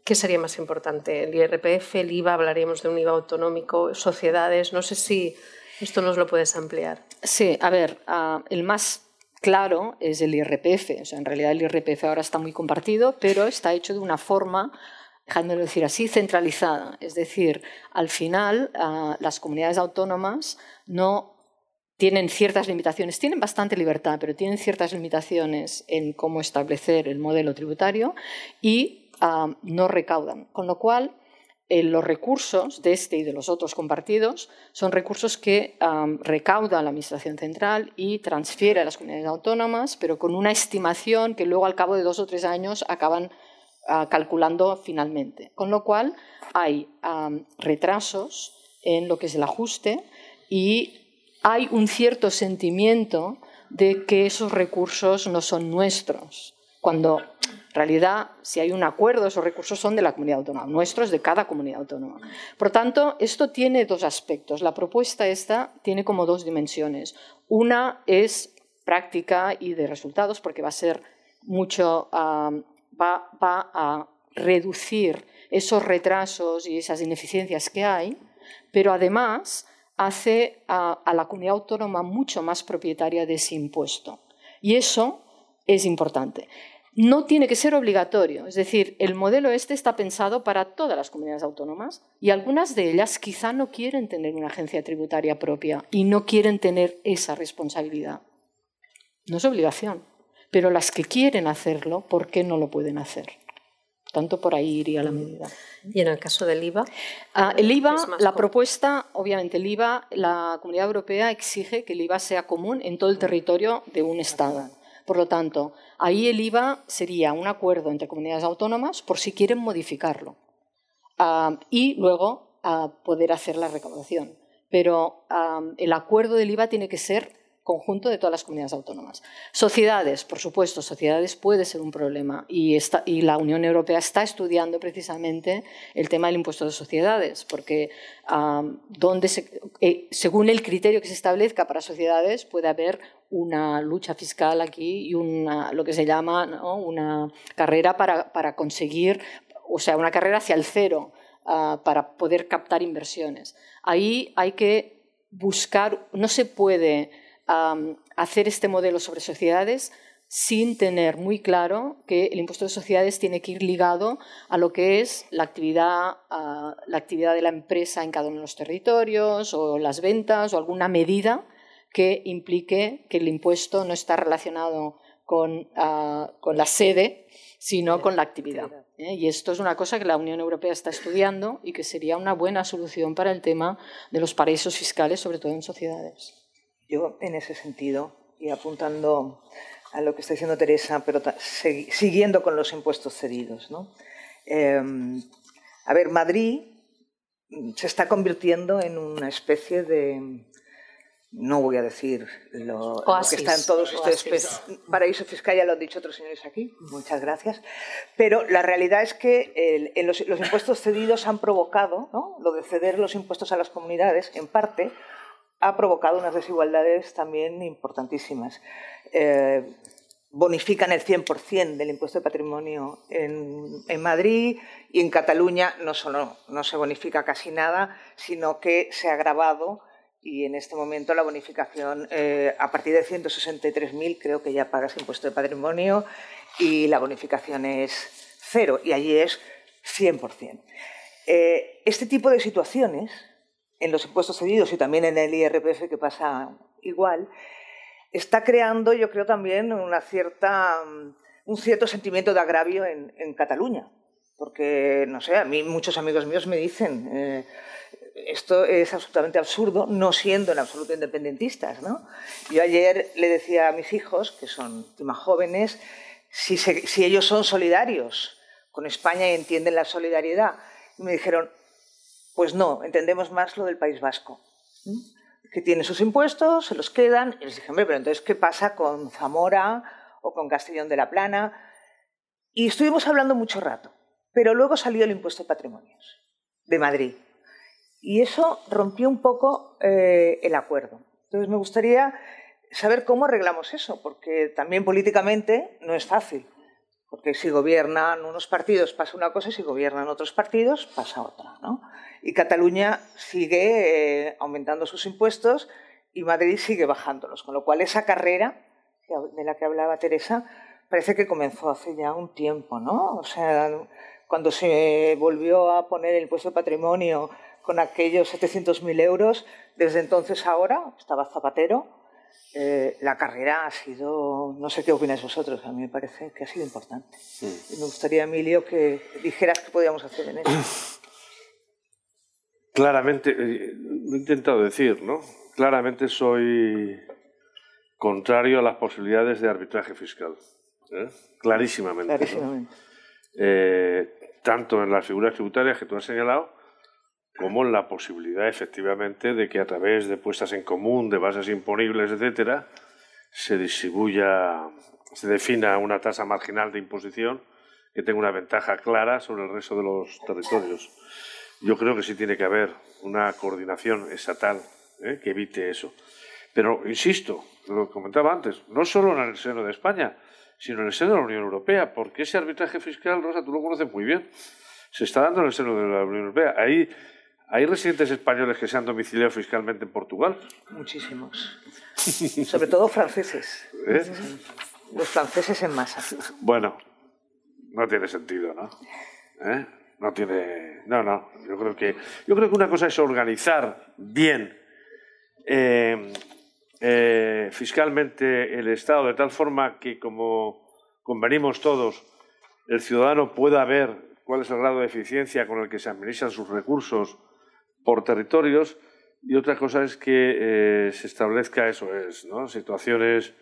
¿qué sería más importante? ¿El IRPF, el IVA? Hablaríamos de un IVA autonómico, sociedades. No sé si esto nos lo puedes ampliar. Sí, a ver, ah, el más claro es el IRPF. En realidad el IRPF ahora está muy compartido, pero está hecho de una forma, dejándolo decir así, centralizada. Es decir, al final ah, las comunidades autónomas no tienen ciertas limitaciones, tienen bastante libertad, pero tienen ciertas limitaciones en cómo establecer el modelo tributario y ah, no recaudan. Con lo cual, eh, los recursos de este y de los otros compartidos son recursos que recauda la Administración Central y transfiere a las comunidades autónomas, pero con una estimación que luego al cabo de dos o tres años acaban ah, calculando finalmente. Con lo cual hay retrasos en lo que es el ajuste y hay un cierto sentimiento de que esos recursos no son nuestros, cuando en realidad, si hay un acuerdo, esos recursos son de la comunidad autónoma, nuestros de cada comunidad autónoma. Por tanto, esto tiene dos aspectos. La propuesta esta tiene como dos dimensiones. Una es práctica y de resultados, porque va a ser mucho, va, a reducir esos retrasos y esas ineficiencias que hay, pero además hace a la comunidad autónoma mucho más propietaria de ese impuesto. Y eso es importante no tiene que ser obligatorio. Es decir, el modelo este está pensado para todas las comunidades autónomas y algunas de ellas quizá no quieren tener una agencia tributaria propia y no quieren tener esa responsabilidad. No es obligación, pero las que quieren hacerlo, ¿por qué no lo pueden hacer? Tanto por ahí iría la medida. ¿Y en el caso del IVA? Ah, el IVA, la propuesta, obviamente el IVA, la Comunidad Europea exige que el IVA sea común en todo el territorio de un Estado. Por lo tanto, ahí el IVA sería un acuerdo entre comunidades autónomas por si quieren modificarlo ah, y luego ah, poder hacer la recaudación. Pero ah, el acuerdo del IVA tiene que ser conjunto de todas las comunidades autónomas. Sociedades, por supuesto, sociedades puede ser un problema y, la Unión Europea está estudiando precisamente el tema del impuesto de sociedades, porque eh, según el criterio que se establezca para sociedades puede haber una lucha fiscal aquí y una, lo que se llama una carrera para, conseguir, o sea, una carrera hacia el cero ah, para poder captar inversiones. Ahí hay que buscar, no se puede hacer este modelo sobre sociedades sin tener muy claro que el impuesto de sociedades tiene que ir ligado a lo que es la actividad, la actividad de la empresa en cada uno de los territorios o las ventas o alguna medida que implique que el impuesto no está relacionado con, la sede, sino con la actividad. ¿eh? Y esto es una cosa que la Unión Europea está estudiando y que sería una buena solución para el tema de los paraísos fiscales, sobre todo en sociedades. Yo, en ese sentido, y apuntando a lo que está diciendo Teresa, pero siguiendo con los impuestos cedidos. Em, a ver, Madrid se está convirtiendo en una especie de no voy a decir lo, que está en todos ustedes. Paraíso fiscal ya lo han dicho otros señores aquí, muchas gracias. Pero la realidad es que los, impuestos cedidos han provocado, lo de ceder los impuestos a las comunidades, en parte, ha provocado unas desigualdades también importantísimas. Eh, bonifican el 100% del impuesto de patrimonio en, Madrid y en Cataluña no solo no se bonifica casi nada, sino que se ha agravado y en este momento la bonificación eh, a partir de 163.000 creo que ya pagas impuesto de patrimonio y la bonificación es cero y allí es 100%. Eh, este tipo de situaciones en los impuestos cedidos y también en el IRPF que pasa igual, está creando yo creo también una cierta, un cierto sentimiento de agravio en, Cataluña. Porque, no sé, a mí muchos amigos míos me dicen... Eh, esto es absolutamente absurdo, no siendo en absoluto independentistas. ¿no? Yo ayer le decía a mis hijos, que son más jóvenes, si, ellos son solidarios con España y entienden la solidaridad. Y me dijeron, pues no, entendemos más lo del País Vasco, que tiene sus impuestos, se los quedan. Y les dije, hombre, pero entonces, ¿qué pasa con Zamora o con Castellón de la Plana? Y estuvimos hablando mucho rato, pero luego salió el impuesto de patrimonios de Madrid. Y eso rompió un poco eh, el acuerdo. Entonces me gustaría saber cómo arreglamos eso, porque también políticamente no es fácil. Porque si gobiernan unos partidos pasa una cosa si gobiernan otros partidos pasa otra. ¿no? Y Cataluña sigue eh, aumentando sus impuestos y Madrid sigue bajándolos. Con lo cual esa carrera de la que hablaba Teresa parece que comenzó hace ya un tiempo. ¿no? O sea, cuando se volvió a poner el impuesto de patrimonio con aquellos 700.000 euros. Desde entonces ahora, estaba Zapatero, eh, la carrera ha sido, no sé qué opináis vosotros, a mí me parece que ha sido importante. me gustaría, Emilio, que dijeras qué podíamos hacer en eso. Claramente, eh, lo he intentado decir, ¿no? Claramente soy contrario a las posibilidades de arbitraje fiscal. ¿eh? Clarísimamente. Clarísimamente. Tanto en las figuras tributarias que tú has señalado, como la posibilidad efectivamente de que a través de puestas en común, de bases imponibles, etcétera, se distribuya, se defina una tasa marginal de imposición que tenga una ventaja clara sobre el resto de los territorios. Yo creo que sí tiene que haber una coordinación estatal ¿eh? que evite eso. Pero, insisto, lo comentaba antes, no solo en el seno de España, sino en el seno de la Unión Europea, porque ese arbitraje fiscal, Rosa, tú lo conoces muy bien, se está dando en el seno de la Unión Europea. Ahí ¿Hay residentes españoles que se han domiciliado fiscalmente en Portugal? Muchísimos. Sobre todo franceses. ¿Eh? Los franceses en masa. Bueno, no tiene sentido, ¿no? ¿Eh? No tiene. No, no. Yo creo que, yo creo que una cosa es organizar bien eh, fiscalmente el Estado de tal forma que, como convenimos todos, el ciudadano pueda ver cuál es el grado de eficiencia con el que se administran sus recursos por territorios y otra cosa es que eh, se establezca eso es, ¿no? situaciones,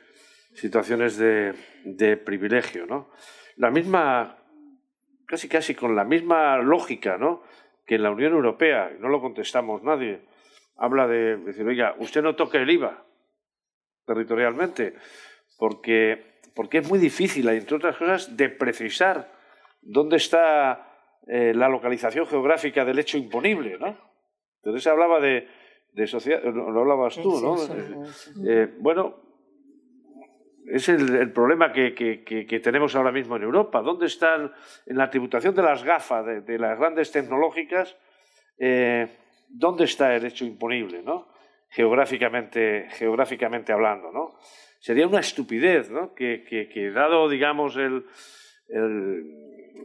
situaciones de, de, privilegio. ¿no? La misma, casi casi con la misma lógica ¿no? que en la Unión Europea, y no lo contestamos nadie, habla de decir, oiga, usted no toque el IVA territorialmente, porque, porque es muy difícil, entre otras cosas, de precisar dónde está eh, la localización geográfica del hecho imponible, ¿no? Entonces se hablaba de, de sociedad, lo hablabas tú, ¿no? Eh, bueno, es el, problema que, que, tenemos ahora mismo en Europa. ¿Dónde están en la tributación de las gafas, de, las grandes tecnológicas? Eh, ¿Dónde está el hecho imponible, ¿no? Geográficamente, geográficamente hablando, ¿no? Sería una estupidez, ¿no? Que, dado, digamos, el,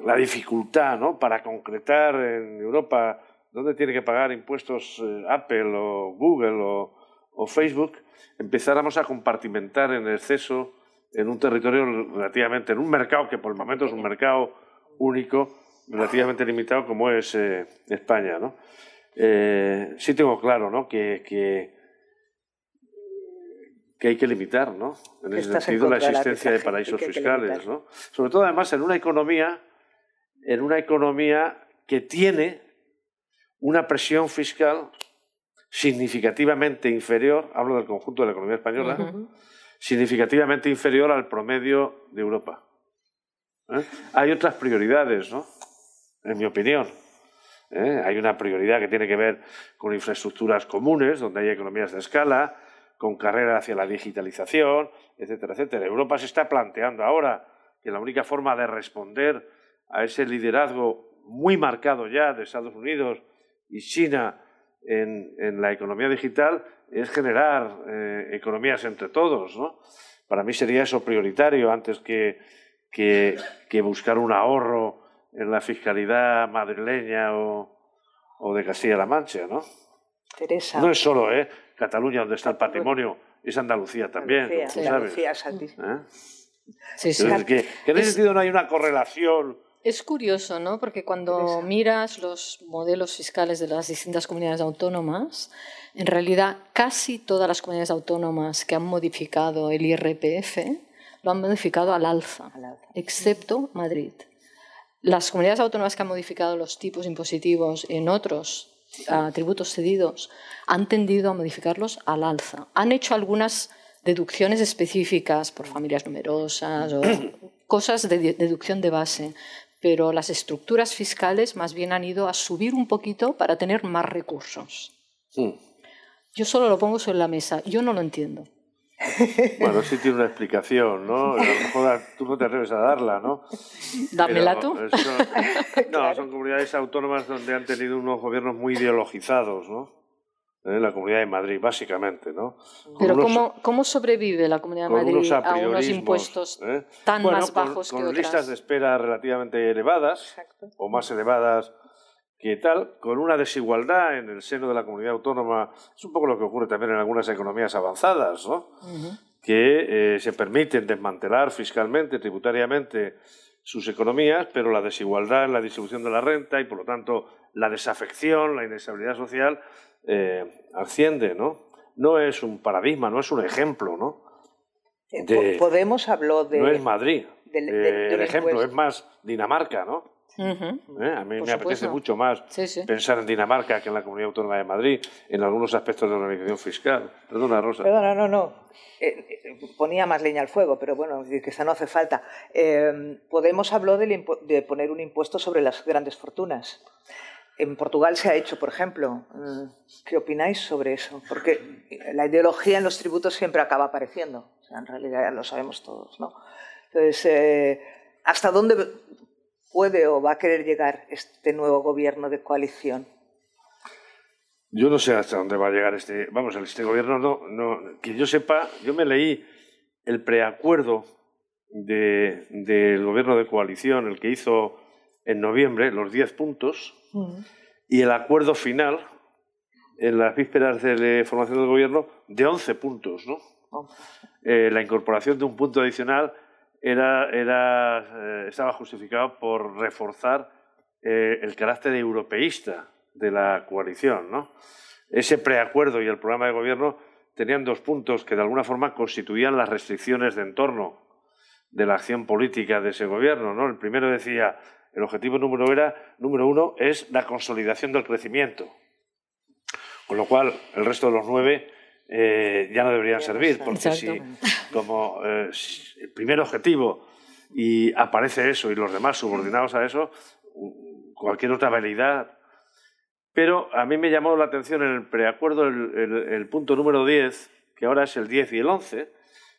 la dificultad, ¿no? Para concretar en Europa dónde tiene que pagar impuestos eh, Apple o Google o, Facebook, empezáramos a compartimentar en exceso en un territorio relativamente, en un mercado que por el momento es un mercado único, relativamente limitado como es eh, España. ¿no? Eh, sí tengo claro ¿no? que, que, hay que limitar, ¿no? en ese sentido, la existencia de paraísos fiscales. ¿no? Sobre todo, además, en una economía, en una economía que tiene una presión fiscal significativamente inferior, hablo del conjunto de la economía española, significativamente inferior al promedio de Europa. ¿Eh? Hay otras prioridades, ¿no? En mi opinión. ¿Eh? Hay una prioridad que tiene que ver con infraestructuras comunes, donde hay economías de escala, con carrera hacia la digitalización, etcétera, etcétera. Europa se está planteando ahora que la única forma de responder a ese liderazgo muy marcado ya de Estados Unidos y China en, en la economía digital es generar eh, economías entre todos. ¿no? Para mí sería eso prioritario antes que, que, que, buscar un ahorro en la fiscalidad madrileña o, o de Castilla-La Mancha. ¿no? Teresa. No es solo ¿eh? Cataluña donde está el patrimonio, es Andalucía también. Andalucía, Andalucía es ¿Eh? Sí, sí. que, que, en ese sentido no hay una correlación es curioso, ¿no? Porque cuando miras los modelos fiscales de las distintas comunidades autónomas, en realidad casi todas las comunidades autónomas que han modificado el IRPF lo han modificado al alza, excepto Madrid. Las comunidades autónomas que han modificado los tipos impositivos en otros ah, tributos cedidos han tendido a modificarlos al alza. Han hecho algunas deducciones específicas por familias numerosas o cosas de deducción de base, pero las estructuras fiscales más bien han ido a subir un poquito para tener más recursos. Yo solo lo pongo sobre la mesa, yo no lo entiendo. Bueno, sí tiene una explicación, ¿no? A lo mejor tú no te atreves a darla, ¿no? Dámela tú. no, son comunidades autónomas donde han tenido unos gobiernos muy ideologizados, ¿no? ¿Eh? la Comunidad de Madrid, básicamente. ¿no? Pero ¿cómo, ¿cómo, sobrevive la Comunidad de Madrid a, unos impuestos ¿eh? tan más bajos con, que con listas de espera relativamente elevadas o más elevadas que tal, con una desigualdad en el seno de la comunidad autónoma, es un poco lo que ocurre también en algunas economías avanzadas, ¿no? que eh, se permiten desmantelar fiscalmente, tributariamente sus economías, pero la desigualdad en la distribución de la renta y por lo tanto la desafección, la inestabilidad social eh, asciende, ¿no? No es un paradigma, no es un ejemplo, ¿no? Podemos habló de... No es Madrid. Eh, el ejemplo es más Dinamarca, ¿no? ¿Eh? A mí me apetece mucho más pensar en Dinamarca que en la Comunidad Autónoma de Madrid, en algunos aspectos de la organización fiscal. Perdona, Rosa. Perdona, no, no. Eh, eh, ponía más leña al fuego, pero bueno, que esa no hace falta. Podemos habló de, poner un impuesto sobre las grandes fortunas. En Portugal se ha hecho, por ejemplo. ¿Qué opináis sobre eso? Porque la ideología en los tributos siempre acaba apareciendo. en realidad ya lo sabemos todos, ¿no? Entonces, ¿hasta dónde puede o va a querer llegar este nuevo gobierno de coalición? Yo no sé hasta dónde va a llegar este, vamos, este gobierno no, no que yo sepa, yo me leí el preacuerdo del gobierno de coalición, el que hizo en noviembre, los 10 puntos, y el acuerdo final, en las vísperas de la formación del gobierno, de 11 puntos, ¿no? Eh, la incorporación de un punto adicional era, era, eh, estaba justificado por reforzar eh, el carácter europeísta de la coalición. ¿no? Ese preacuerdo y el programa de gobierno tenían dos puntos que de alguna forma constituían las restricciones de entorno de la acción política de ese gobierno. ¿no? El primero decía, el objetivo número, era, número uno es la consolidación del crecimiento, con lo cual el resto de los nueve eh, ya no deberían servir, porque si como eh, el primer objetivo y aparece eso y los demás subordinados a eso, cualquier otra validad. Pero a mí me llamó la atención en el preacuerdo el, punto número 10, que ahora es el 10 y el 11,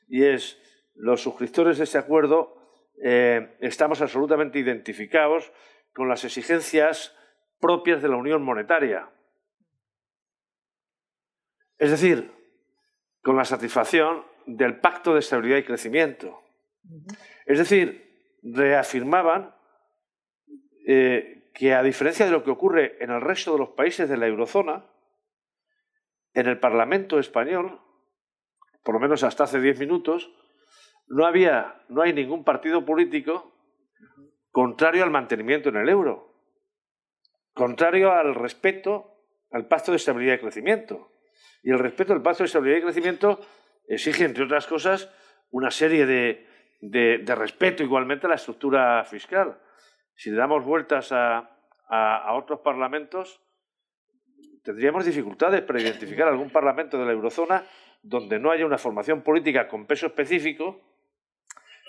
y es los suscriptores de este acuerdo eh, estamos absolutamente identificados con las exigencias propias de la Unión Monetaria. Es decir, con la satisfacción del Pacto de Estabilidad y Crecimiento. Es decir, reafirmaban eh, que a diferencia de lo que ocurre en el resto de los países de la eurozona, en el Parlamento español, por lo menos hasta hace diez minutos, no había, no hay ningún partido político contrario al mantenimiento en el euro, contrario al respeto al Pacto de Estabilidad y Crecimiento. Y el respeto al Pacto de Estabilidad y Crecimiento exige, entre otras cosas, una serie de, de, respeto igualmente a la estructura fiscal. Si le damos vueltas a, a, otros parlamentos, tendríamos dificultades para identificar algún parlamento de la eurozona donde no haya una formación política con peso específico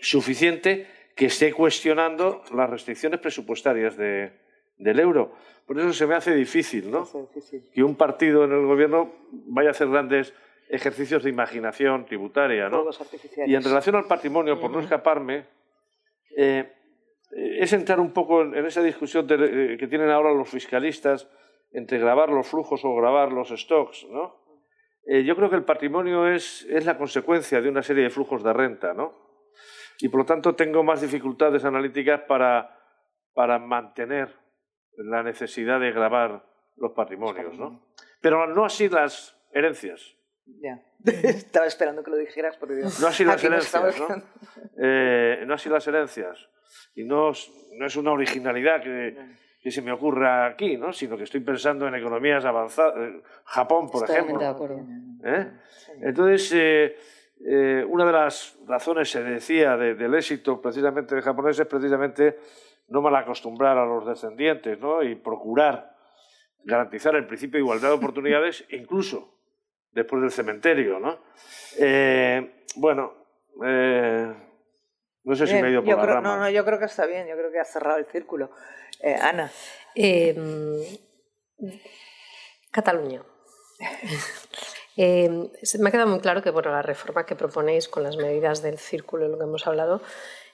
suficiente que esté cuestionando las restricciones presupuestarias de, del euro. Por eso se me hace difícil, ¿no? Que un partido en el gobierno vaya a hacer grandes ejercicios de imaginación tributaria, ¿no? Y en relación al patrimonio, por no escaparme, eh, es entrar un poco en, esa discusión eh, que tienen ahora los fiscalistas entre grabar los flujos o grabar los stocks, ¿no? Eh, yo creo que el patrimonio es, es la consecuencia de una serie de flujos de renta, ¿no? Y por lo tanto tengo más dificultades analíticas para, para mantener la necesidad de grabar los patrimonios, ¿no? Pero no así las herencias. Ya. Estaba esperando que lo dijeras porque no así las herencias, ¿no? Eh, no así las herencias. Y no, no es una originalidad que, que, se me ocurra aquí, ¿no? Sino que estoy pensando en economías avanzadas, eh, Japón, por ejemplo. De acuerdo. ¿Eh? Entonces, eh, una de las razones, se decía, del éxito precisamente de japonés es precisamente no mal acostumbrar a los descendientes ¿no? y procurar garantizar el principio de igualdad de oportunidades incluso después del cementerio. ¿no? Eh, bueno, eh, no sé si me he ido por la creo, No, no, yo creo que está bien, yo creo que ha cerrado el círculo. Eh, Ana. Em, Cataluña. me ha quedado muy claro que bueno, la reforma que proponéis con las medidas del círculo, lo que hemos hablado,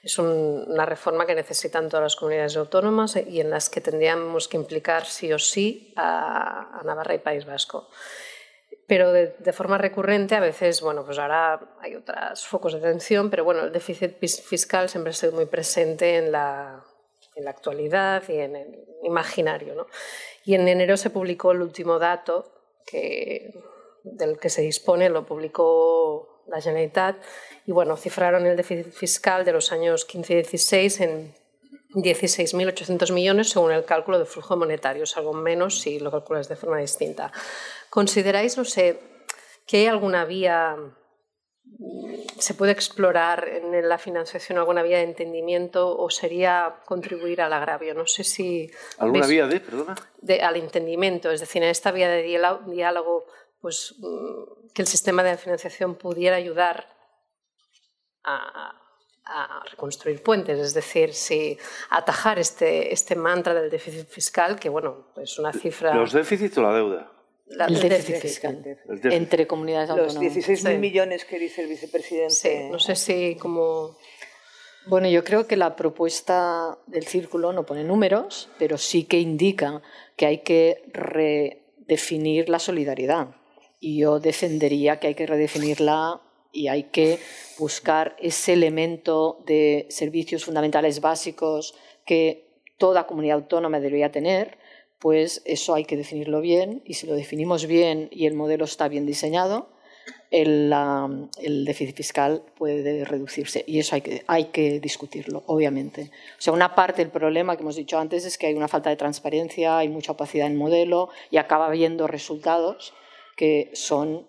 es una reforma que necesitan todas las comunidades autónomas y en las que tendríamos que implicar sí o sí a, Navarra y País Vasco. Pero de, forma recurrente, a veces, bueno, pues ahora hay otros focos de atención, pero bueno, el déficit fiscal siempre ha sido muy presente en la, en la actualidad y en el imaginario. ¿no? Y en enero se publicó el último dato que, del que se dispone, lo publicó la Generalitat, y bueno, cifraron el déficit fiscal de los años 15 y 16 en 16.800 millones según el cálculo de flujo monetario, es algo menos si lo calculas de forma distinta. ¿Consideráis, no sé, que hay alguna vía, se puede explorar en la financiación alguna vía de entendimiento o sería contribuir al agravio? No sé si... ¿Alguna vía de, perdona? De, al entendimiento, es decir, en esta vía de diálogo, pues mm, que el sistema de financiación pudiera ayudar a a reconstruir puentes, es decir, si atajar este, este mantra del déficit fiscal, que bueno, es una cifra... ¿Los déficits o la deuda? el déficit fiscal entre comunidades autónomas. Los 16.000 millones que dice el vicepresidente. Sí, no sé si como... Bueno, yo creo que la propuesta del círculo no pone números, pero sí que indica que hay que redefinir la solidaridad. Y yo defendería que hay que redefinirla y hay que buscar ese elemento de servicios fundamentales básicos que toda comunidad autónoma debería tener, pues eso hay que definirlo bien y si lo definimos bien y el modelo está bien diseñado, el, déficit fiscal puede reducirse y eso hay que, hay que discutirlo, obviamente. O sea, una parte del problema que hemos dicho antes es que hay una falta de transparencia, hay mucha opacidad en el modelo y acaba habiendo resultados que son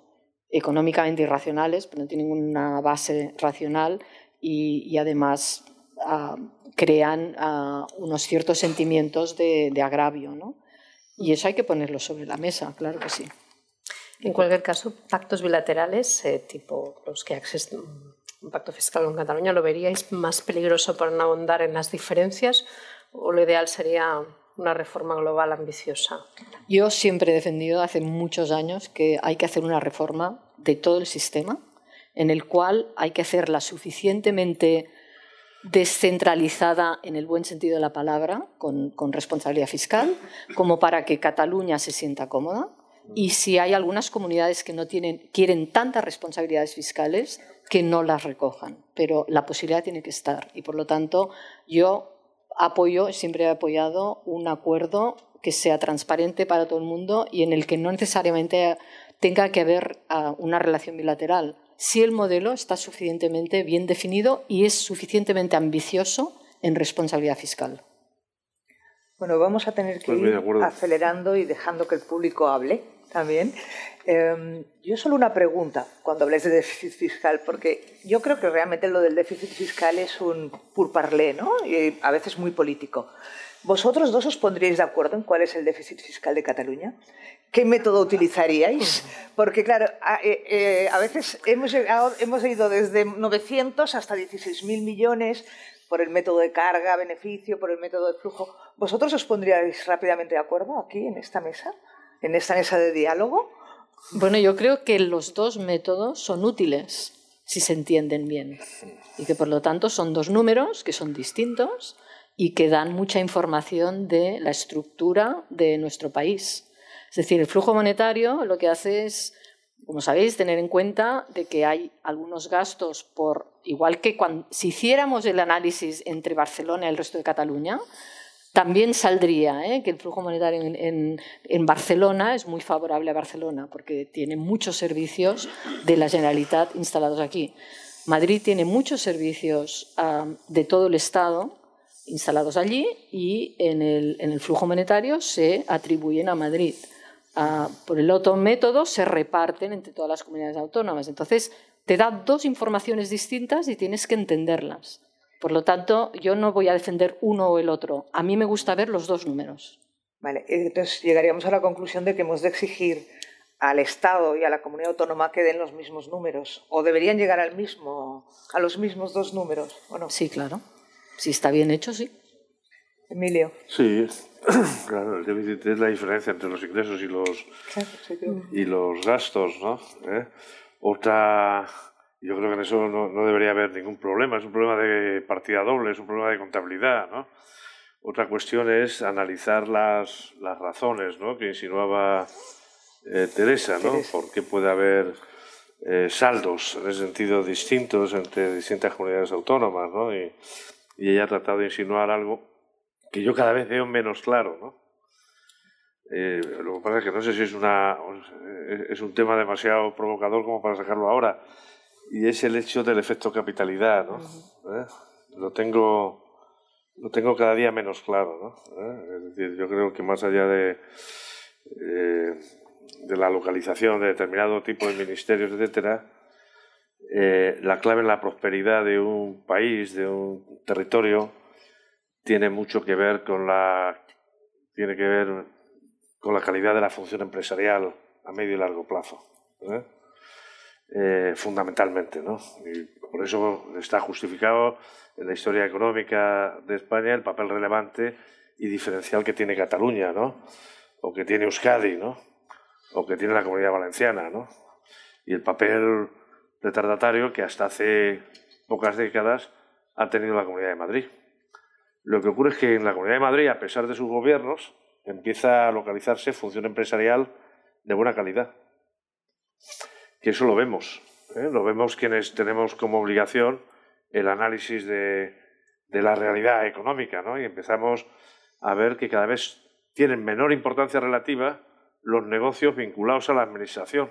económicamente irracionales, pero no tienen una base racional y, además ah, crean ah, unos ciertos sentimientos de, agravio. ¿no? Y eso hay que ponerlo sobre la mesa, claro que sí. En cualquier caso, pactos bilaterales, eh, tipo los que existen, un pacto fiscal con Cataluña, ¿lo veríais más peligroso para no ahondar en las diferencias o lo ideal sería una reforma global ambiciosa? Yo siempre he defendido hace muchos años que hay que hacer una reforma de todo el sistema, en el cual hay que hacerla suficientemente descentralizada en el buen sentido de la palabra, con, responsabilidad fiscal, como para que Cataluña se sienta cómoda. Y si hay algunas comunidades que no tienen, quieren tantas responsabilidades fiscales, que no las recojan. Pero la posibilidad tiene que estar. Y por lo tanto, yo apoyo, siempre he apoyado un acuerdo que sea transparente para todo el mundo y en el que no necesariamente tenga que haber ah, una relación bilateral. Si el modelo está suficientemente bien definido y es suficientemente ambicioso en responsabilidad fiscal. Bueno, vamos a tener que pues ir acelerando y dejando que el público hable también. Em, yo solo una pregunta cuando habléis de déficit fiscal, porque yo creo que realmente lo del déficit fiscal es un purparlé, ¿no? Y a veces muy político. ¿Vosotros dos os pondríais de acuerdo en cuál es el déficit fiscal de Cataluña? ¿Qué método utilizaríais? Porque, claro, a, eh, eh, veces hemos, hemos ido desde 900 hasta 16.000 millones por el método de carga, beneficio, por el método de flujo. ¿Vosotros os pondríais rápidamente de acuerdo aquí, en esta mesa? ¿En esta mesa de diálogo? Bueno, yo creo que los dos métodos son útiles si se entienden bien y que por lo tanto son dos números que son distintos y que dan mucha información de la estructura de nuestro país. Es decir, el flujo monetario lo que hace es, como sabéis, tener en cuenta de que hay algunos gastos por, igual que si hiciéramos el análisis entre Barcelona y el resto de Cataluña, también saldría ¿eh? que el flujo monetario en, Barcelona es muy favorable a Barcelona porque tiene muchos servicios de la Generalitat instalados aquí. Madrid tiene muchos servicios de todo el Estado instalados allí y en el, flujo monetario se atribuyen a Madrid. Ah, por el otro método se reparten entre todas las comunidades autónomas. Entonces, te da dos informaciones distintas y tienes que entenderlas. Por lo tanto, yo no voy a defender uno o el otro. A mí me gusta ver los dos números. Vale, entonces llegaríamos a la conclusión de que hemos de exigir al Estado y a la comunidad autónoma que den los mismos números, o deberían llegar al mismo, a los mismos dos números, ¿o no? Sí, claro. Si está bien hecho, sí. Emilio. Sí, claro, el déficit es la diferencia entre los ingresos y los, y los gastos, ¿no? ¿Eh? Otra, yo creo que en eso no, no, debería haber ningún problema, es un problema de partida doble, es un problema de contabilidad, ¿no? Otra cuestión es analizar las, las razones, ¿no? Que insinuaba eh, Teresa, ¿no? ¿Por qué puede haber eh, saldos en ese sentido distintos entre distintas comunidades autónomas, ¿no? Y, y ella ha tratado de insinuar algo que yo cada vez veo menos claro, ¿no? Eh, lo que pasa es que no sé si es, una, es un tema demasiado provocador como para sacarlo ahora, y es el hecho del efecto capitalidad, ¿no? ¿Eh? Lo tengo, lo tengo cada día menos claro. ¿no? ¿Eh? Es decir, yo creo que más allá de, eh, de la localización de determinado tipo de ministerios, etcétera, la clave en la prosperidad de un país, de un territorio, tiene mucho que ver con la tiene que ver con la calidad de la función empresarial a medio y largo plazo. Fundamentalmente, ¿no? Y por eso está justificado en la historia económica de España el papel relevante y diferencial que tiene Cataluña, ¿no? O que tiene Euskadi, ¿no? O que tiene la Comunidad Valenciana, ¿no? Y el papel retardatario que hasta hace pocas décadas ha tenido la Comunidad de Madrid. Lo que ocurre es que en la Comunidad de Madrid, a pesar de sus gobiernos, empieza a localizarse función empresarial de buena calidad. Que eso lo vemos. ¿eh? Lo vemos quienes tenemos como obligación el análisis de, la realidad económica, ¿no? Y empezamos a ver que cada vez tienen menor importancia relativa los negocios vinculados a la administración.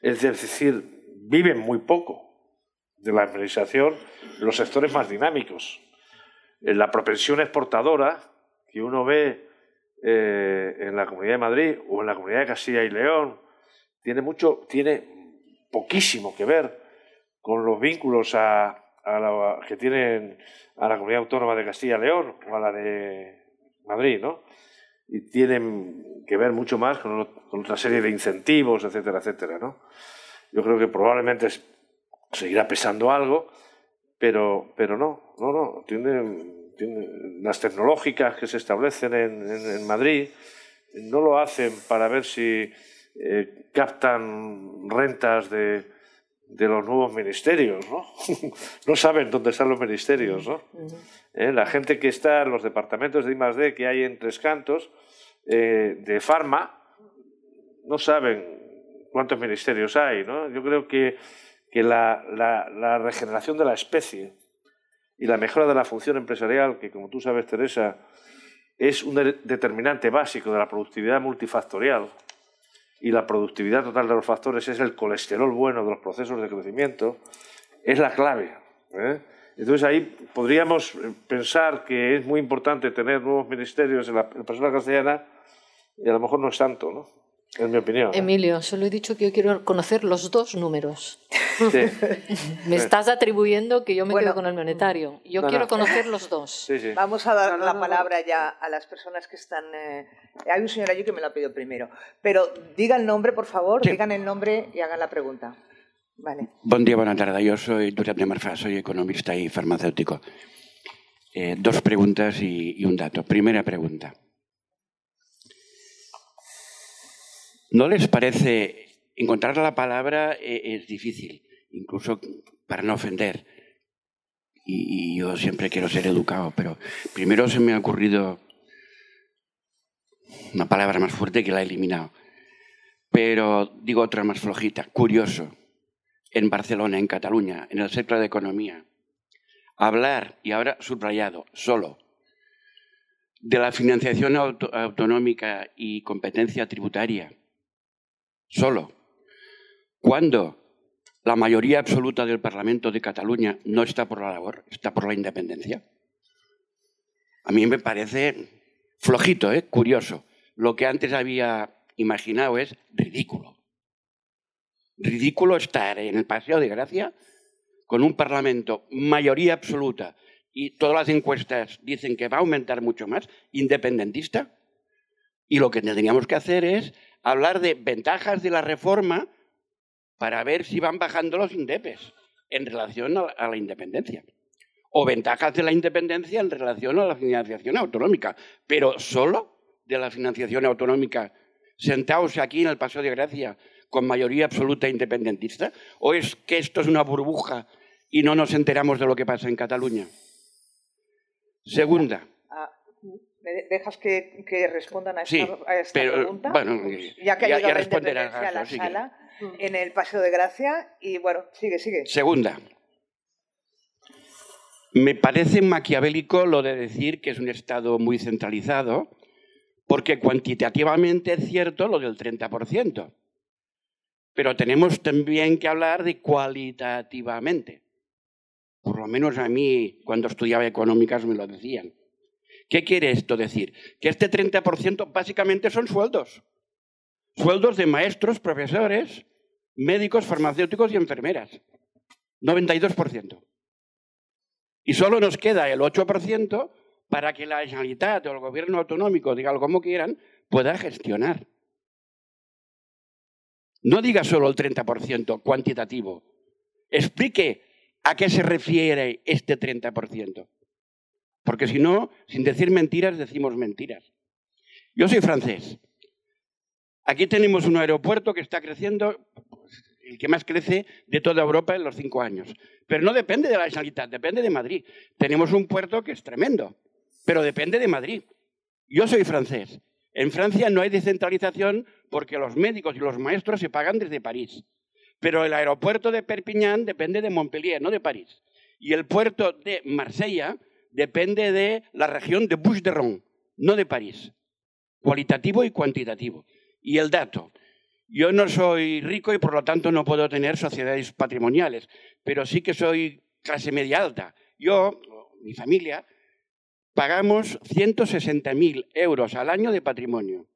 Es decir, viven muy poco de la administración los sectores más dinámicos. En la propensión exportadora que uno ve eh, en la Comunidad de Madrid o en la Comunidad de Castilla y León tiene mucho, tiene poquísimo que ver con los vínculos a, que tienen a la comunidad autónoma de Castilla y León o a la de Madrid, ¿no? Y tienen que ver mucho más con, otra serie de incentivos, etcétera, etcétera, ¿no? Yo creo que probablemente seguirá pesando algo, pero, pero no, no, no. Tienen, las tecnológicas que se establecen en, Madrid no lo hacen para ver si eh, captan rentas de, de los nuevos ministerios, ¿no? no saben dónde están los ministerios, ¿no? ¿Eh? La gente que está en los departamentos de I+.D. que hay en Tres Cantos, eh, de Farma, no saben cuántos ministerios hay, ¿no? Yo creo que, que la, la, regeneración de la especie y la mejora de la función empresarial, que como tú sabes, Teresa, es un determinante básico de la productividad multifactorial, y la productividad total de los factores es el colesterol bueno de los procesos de crecimiento, es la clave. ¿eh? Entonces ahí podríamos pensar que es muy importante tener nuevos ministerios en la, persona castellana y a lo mejor no es tanto, ¿no? En mi opinión. ¿eh? Emilio, solo he dicho que yo quiero conocer los dos números. Me estás atribuyendo que yo me quedo con el monetario. Yo quiero conocer los dos. Vamos a dar la palabra ya a las personas que están. Eh, hay un señor allí que me lo ha pedido primero. Pero digan el nombre, por favor, digan el nombre y hagan la pregunta. Vale. Buen día, buena tarde. Yo soy Josep de Marfà, soy economista y farmacéutico. Eh, dos preguntas y un dato. Primera pregunta. ¿No les parece encontrar la palabra eh, es difícil, incluso para no ofender? Y, yo siempre quiero ser educado, pero primero se me ha ocurrido una palabra más fuerte que la he eliminado. Pero digo otra más flojita, curioso. En Barcelona, en Cataluña, en el sector de economía, hablar, y ahora subrayado, solo, de la financiación autonómica y competencia tributaria solo. Cuando la mayoría absoluta del Parlamento de Cataluña no está por la labor, está por la independencia. A mí me parece flojito, ¿eh? curioso. Lo que antes había imaginado es ridículo. Ridículo estar en el Paseo de Gracia con un Parlamento mayoría absoluta y todas las encuestas dicen que va a aumentar mucho más, independentista. Y lo que tendríamos que hacer es hablar de ventajas de la reforma para ver si van bajando los indepes en relación a la independencia. O ventajas de la independencia en relación a la financiación autonómica. Pero solo de la financiación autonómica, sentados aquí en el Paseo de Gracia con mayoría absoluta independentista. ¿O es que esto es una burbuja y no nos enteramos de lo que pasa en Cataluña? Segunda. Dejas que, que respondan a esta, sí, a esta pero, pregunta? Bueno, ya que ha ya, ido ya la responderás independencia a la sala, en el Paseo de Gracia, y bueno, sigue, sigue. Segunda. Me parece maquiavélico lo de decir que es un Estado muy centralizado, porque cuantitativamente es cierto lo del 30%. Pero tenemos también que hablar de cualitativamente. por lo menos a mí cuando estudiaba económicas me lo decían. ¿Qué quiere esto decir? Que este 30% básicamente son sueldos. Sueldos de maestros, profesores, médicos, farmacéuticos y enfermeras. 92%. Y solo nos queda el 8% para que la Generalitat o el gobierno autonómico, digan como quieran, pueda gestionar. No diga solo el 30% cuantitativo. Explique a qué se refiere este 30%. Porque si no, sin decir mentiras, decimos mentiras. Yo soy francés. Aquí tenemos un aeropuerto que está creciendo, el que más crece de toda Europa en los cinco años. Pero no depende de la Generalitat, depende de Madrid. Tenemos un puerto que es tremendo, pero depende de Madrid. Yo soy francés. En Francia no hay descentralización porque los médicos y los maestros se pagan desde París. Pero el aeropuerto de Perpiñán depende de Montpellier, no de París. Y el puerto de Marsella depende de la región de Bouches-de-Rhône, no de París. Cualitativo y cuantitativo. Y el dato. Yo no soy rico y por lo tanto no puedo tener sociedades patrimoniales, pero sí que soy clase media alta. Yo, mi familia, pagamos 160.000 euros al año de patrimonio.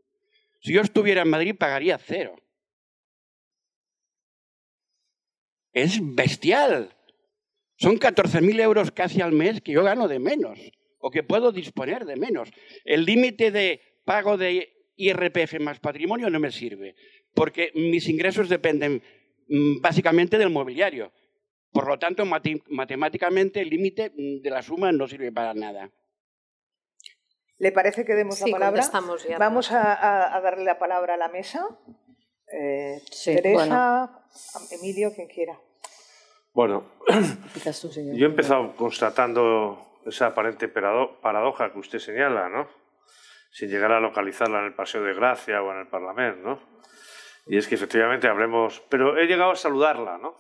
Si yo estuviera en Madrid pagaría cero. Es bestial. Son 14.000 euros casi al mes que yo gano de menos o que puedo disponer de menos. El límite de pago de IRPF más patrimonio no me sirve, porque mis ingresos dependen mm, básicamente del mobiliario. Por lo tanto, matemáticamente el límite mm, de la suma no sirve para nada. ¿Le parece que demos la palabra? Vamos a, darle la palabra a la mesa. Eh, Teresa, Emilio, quien quiera. Bueno, yo he empezado constatando esa aparente paradoja que usted señala, ¿no? Sin llegar a localizarla en el Paseo de Gracia o en el Parlamento, ¿no? Y es que efectivamente hablemos, pero he llegado a saludarla, ¿no?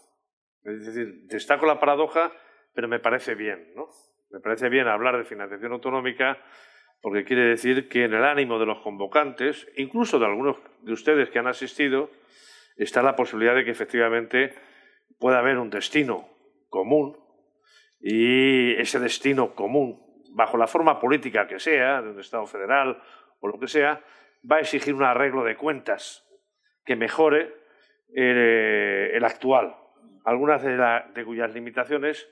Es decir, destaco la paradoja, pero me parece bien, ¿no? Me parece bien hablar de financiación autonómica porque quiere decir que en el ánimo de los convocantes, incluso de algunos de ustedes que han asistido, está la posibilidad de que efectivamente puede haber un destino común y ese destino común, bajo la forma política que sea, de un Estado federal o lo que sea, va a exigir un arreglo de cuentas que mejore eh, el actual. Algunas de, cuyas limitaciones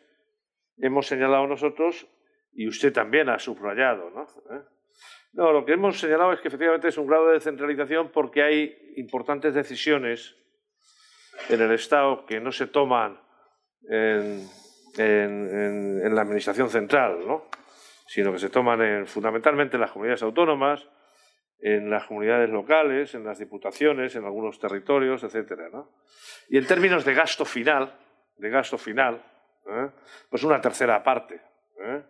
hemos señalado nosotros y usted también ha subrayado. ¿no? ¿Eh? no, lo que hemos señalado es que efectivamente es un grado de descentralización porque hay importantes decisiones en el Estado que no se toman en, la Administración central, ¿no? sino que se toman fundamentalmente en las comunidades autónomas, en las comunidades locales, en las diputaciones, en algunos territorios, etcétera, Y en términos de gasto final, de gasto final, ¿eh? pues una tercera parte. ¿eh?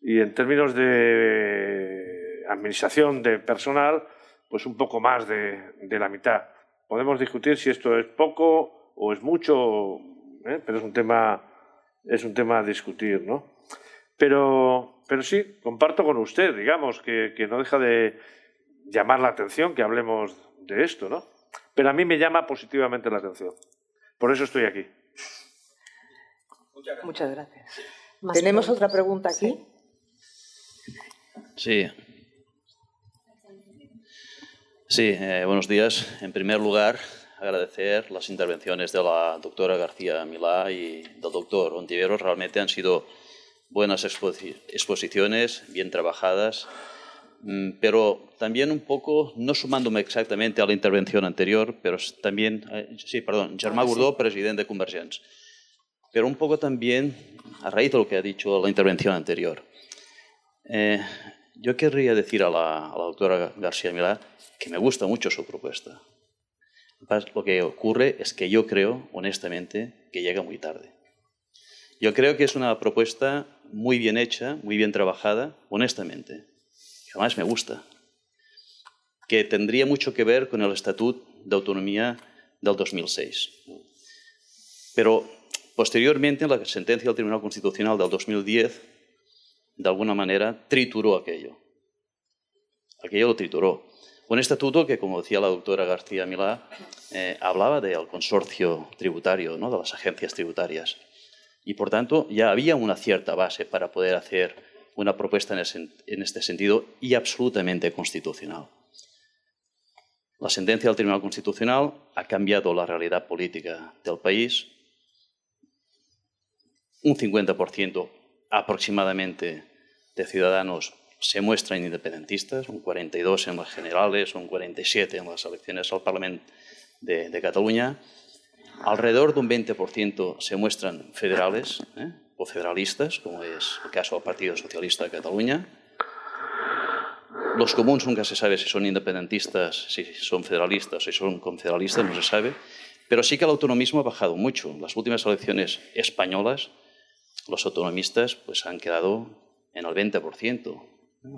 Y en términos de administración de personal, pues un poco más de la mitad. Podemos discutir si esto es poco o es mucho, ¿eh? pero es un tema es un tema a discutir, ¿no? Pero, pero sí, comparto con usted, digamos, que, que no deja de llamar la atención que hablemos de esto, ¿no? Pero a mí me llama positivamente la atención. Por eso estoy aquí. Muchas gracias. ¿Tenemos otra pregunta aquí? Sí. Sí, eh, buenos días. En primer lugar, agradecer las intervenciones de la doctora García Milá y del doctor Ontiveros. Realmente han sido buenas exposiciones, bien trabajadas, mm, pero también un poco, no sumándome exactamente a la intervención anterior, pero también, eh, sí, perdón, Germán ah, Gordó, presidente de Convergents, pero un poco también a raíz de lo que ha dicho la intervención anterior. Eh, yo querría decir a la, a doctora García Milá que me gusta mucho su propuesta. Lo que ocurre es que yo creo, honestamente, que llega muy tarde. Yo creo que es una propuesta muy bien hecha, muy bien trabajada, honestamente. Además me gusta. Que tendría mucho que ver con el Estatuto de Autonomía del 2006. Pero posteriormente, la sentencia del Tribunal Constitucional del 2010, de alguna manera, trituró aquello. Aquello lo trituró. Un estatuto que, como decía la doctora García Milá, eh, hablaba del consorcio tributario, ¿no? de las agencias tributarias. Y por tanto ya había una cierta base para poder hacer una propuesta en este sentido y absolutamente constitucional. La sentencia del Tribunal Constitucional ha cambiado la realidad política del país. Un 50% aproximadamente de ciudadanos se muestran independentistas, un 42 en las generales, un 47 en las elecciones al Parlamento de, Cataluña. Alrededor de un 20% se muestran federales ¿eh? o federalistas, como es el caso del Partido Socialista de Cataluña. Los comuns nunca se sabe si son independentistas, si son federalistas, si son confederalistas, no se sabe. Pero sí que el autonomismo ha bajado mucho. En las últimas elecciones españolas, los autonomistas pues, han quedado en el 20%,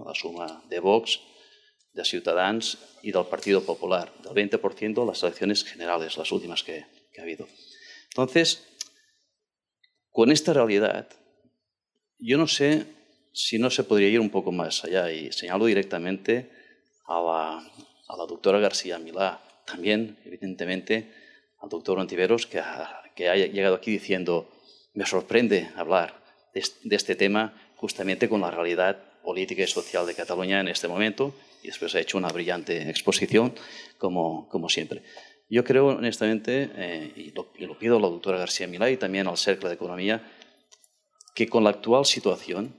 la suma de Vox, de Ciutadans y del Partido Popular, del 20% las elecciones generales, las últimas que, que ha habido. Entonces, con esta realidad, yo no sé si no se podría ir un poco más allá y señalo directamente a la, a la doctora García Milá, también, evidentemente, al doctor Ontiveros, que ha, que ha llegado aquí diciendo, me sorprende hablar de este tema justamente con la realidad política y social de Cataluña en este momento y después ha hecho una brillante exposición, como, como siempre. Yo creo, honestamente, eh, y, lo, y, lo, pido a la doctora García Milá y también al Cercle de Economía, que con la actual situación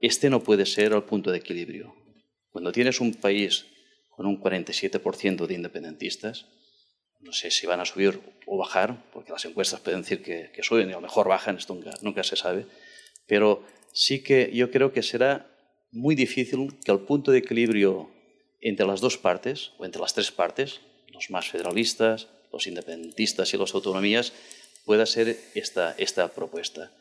este no puede ser el punto de equilibrio. Cuando tienes un país con un 47% de independentistas, no sé si van a subir o bajar, porque las encuestas pueden decir que, que suben y a lo mejor bajan, esto nunca, nunca se sabe, pero sí que yo creo que será muy difícil que el punto de equilibrio entre las dos partes, o entre las tres partes, los más federalistas, los independentistas y las autonomías, pueda ser esta, esta propuesta.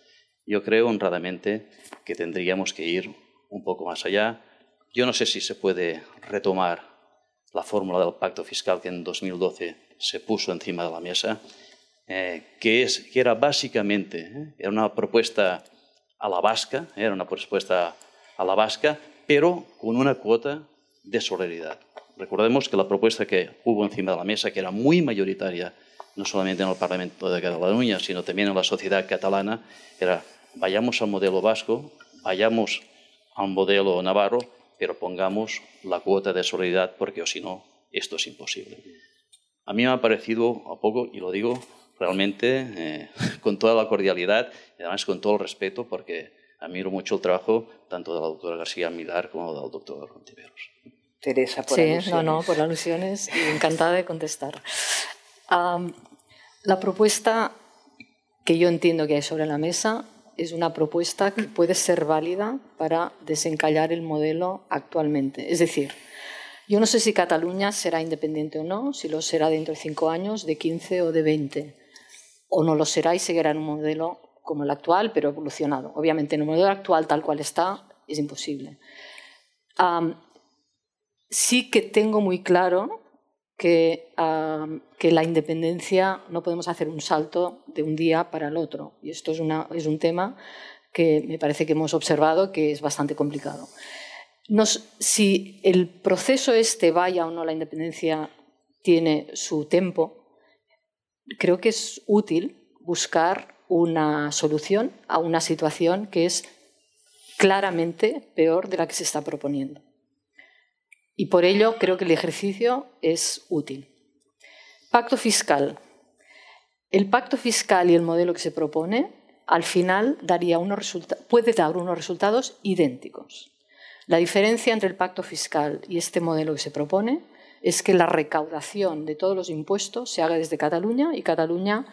Yo creo honradamente que tendríamos que ir un poco más allá. Yo no sé si se puede retomar la fórmula del pacto fiscal que en 2012 se puso encima de la mesa, eh, que, es, que era básicamente eh, era una propuesta a la vasca, eh, era una propuesta a la vasca, pero con una cuota de solidaridad. Recordemos que la propuesta que hubo encima de la mesa, que era muy mayoritaria, no solamente en el Parlamento de Cataluña, sino también en la sociedad catalana, era vayamos al modelo vasco, vayamos al modelo navarro, pero pongamos la cuota de solidaridad porque o si no, esto es imposible. A mí me ha parecido a poco, y lo digo realmente eh, con toda la cordialidad y además con todo el respeto porque admiro mucho el trabajo tanto de la doctora García Milar como del doctor Ontiveros. Teresa, por sí, alusiones. no, no, por alusiones y encantada de contestar. Um, la propuesta que yo entiendo que hay sobre la mesa es una propuesta que puede ser válida para desencallar el modelo actualmente. Es decir, yo no sé si Cataluña será independiente o no, si lo será dentro de cinco años, de 15 o de 20, o no lo será y seguirá en un modelo como el actual, pero evolucionado. Obviamente, en el modelo actual, tal cual está, es imposible. Sí que tengo muy claro que, que, la independencia no podemos hacer un salto de un día para el otro. Y esto es, una, es un tema que me parece que hemos observado que es bastante complicado. Si el proceso este vaya o no la independencia tiene su tiempo, creo que es útil buscar una solución a una situación que es claramente peor de la que se está proponiendo. Y por ello creo que el ejercicio es útil. Pacto fiscal. El pacto fiscal y el modelo que se propone al final daría unos puede dar unos resultados idénticos. La diferencia entre el pacto fiscal y este modelo que se propone es que la recaudación de todos los impuestos se haga desde Cataluña y Cataluña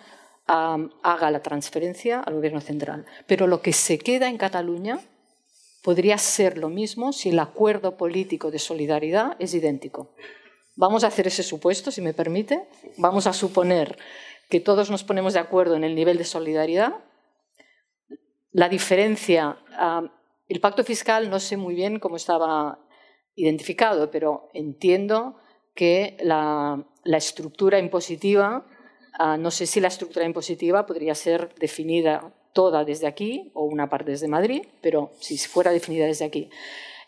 haga la transferencia al gobierno central. Pero lo que se queda en Cataluña podría ser lo mismo si el acuerdo político de solidaridad es idéntico. Vamos a hacer ese supuesto, si me permite. Vamos a suponer que todos nos ponemos de acuerdo en el nivel de solidaridad. La diferencia, el pacto fiscal no sé muy bien cómo estaba identificado, pero entiendo que la, estructura impositiva, uh, no sé si la estructura impositiva podría ser definida toda desde aquí o una parte desde Madrid, pero si fuera definida desde aquí.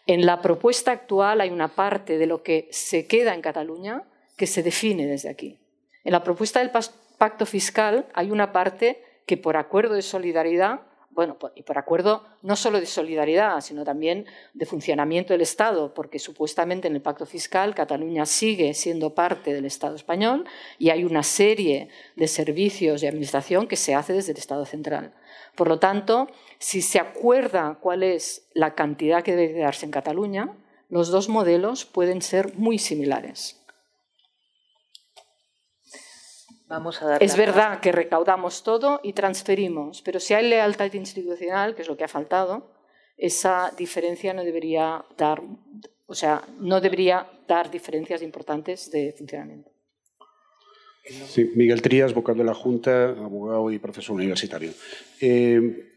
En la propuesta actual hay una parte de lo que se queda en Cataluña que se define desde aquí. En la propuesta del pacto fiscal hay una parte que por acuerdo de solidaridad bueno, y por acuerdo no solo de solidaridad, sino también de funcionamiento del Estado, porque supuestamente en el pacto fiscal Cataluña sigue siendo parte del Estado español y hay una serie de servicios y administración que se hace desde el Estado central. Por lo tanto, si se acuerda cuál es la cantidad que debe darse en Cataluña, los dos modelos pueden ser muy similares. Es verdad que recaudamos todo y transferimos, pero si hay lealtad institucional, que es lo que ha faltado, esa diferencia no debería dar, o sea, no debería dar diferencias importantes de funcionamiento. Sí, Miguel Trías, vocal de la Junta, abogado y profesor universitario. Eh,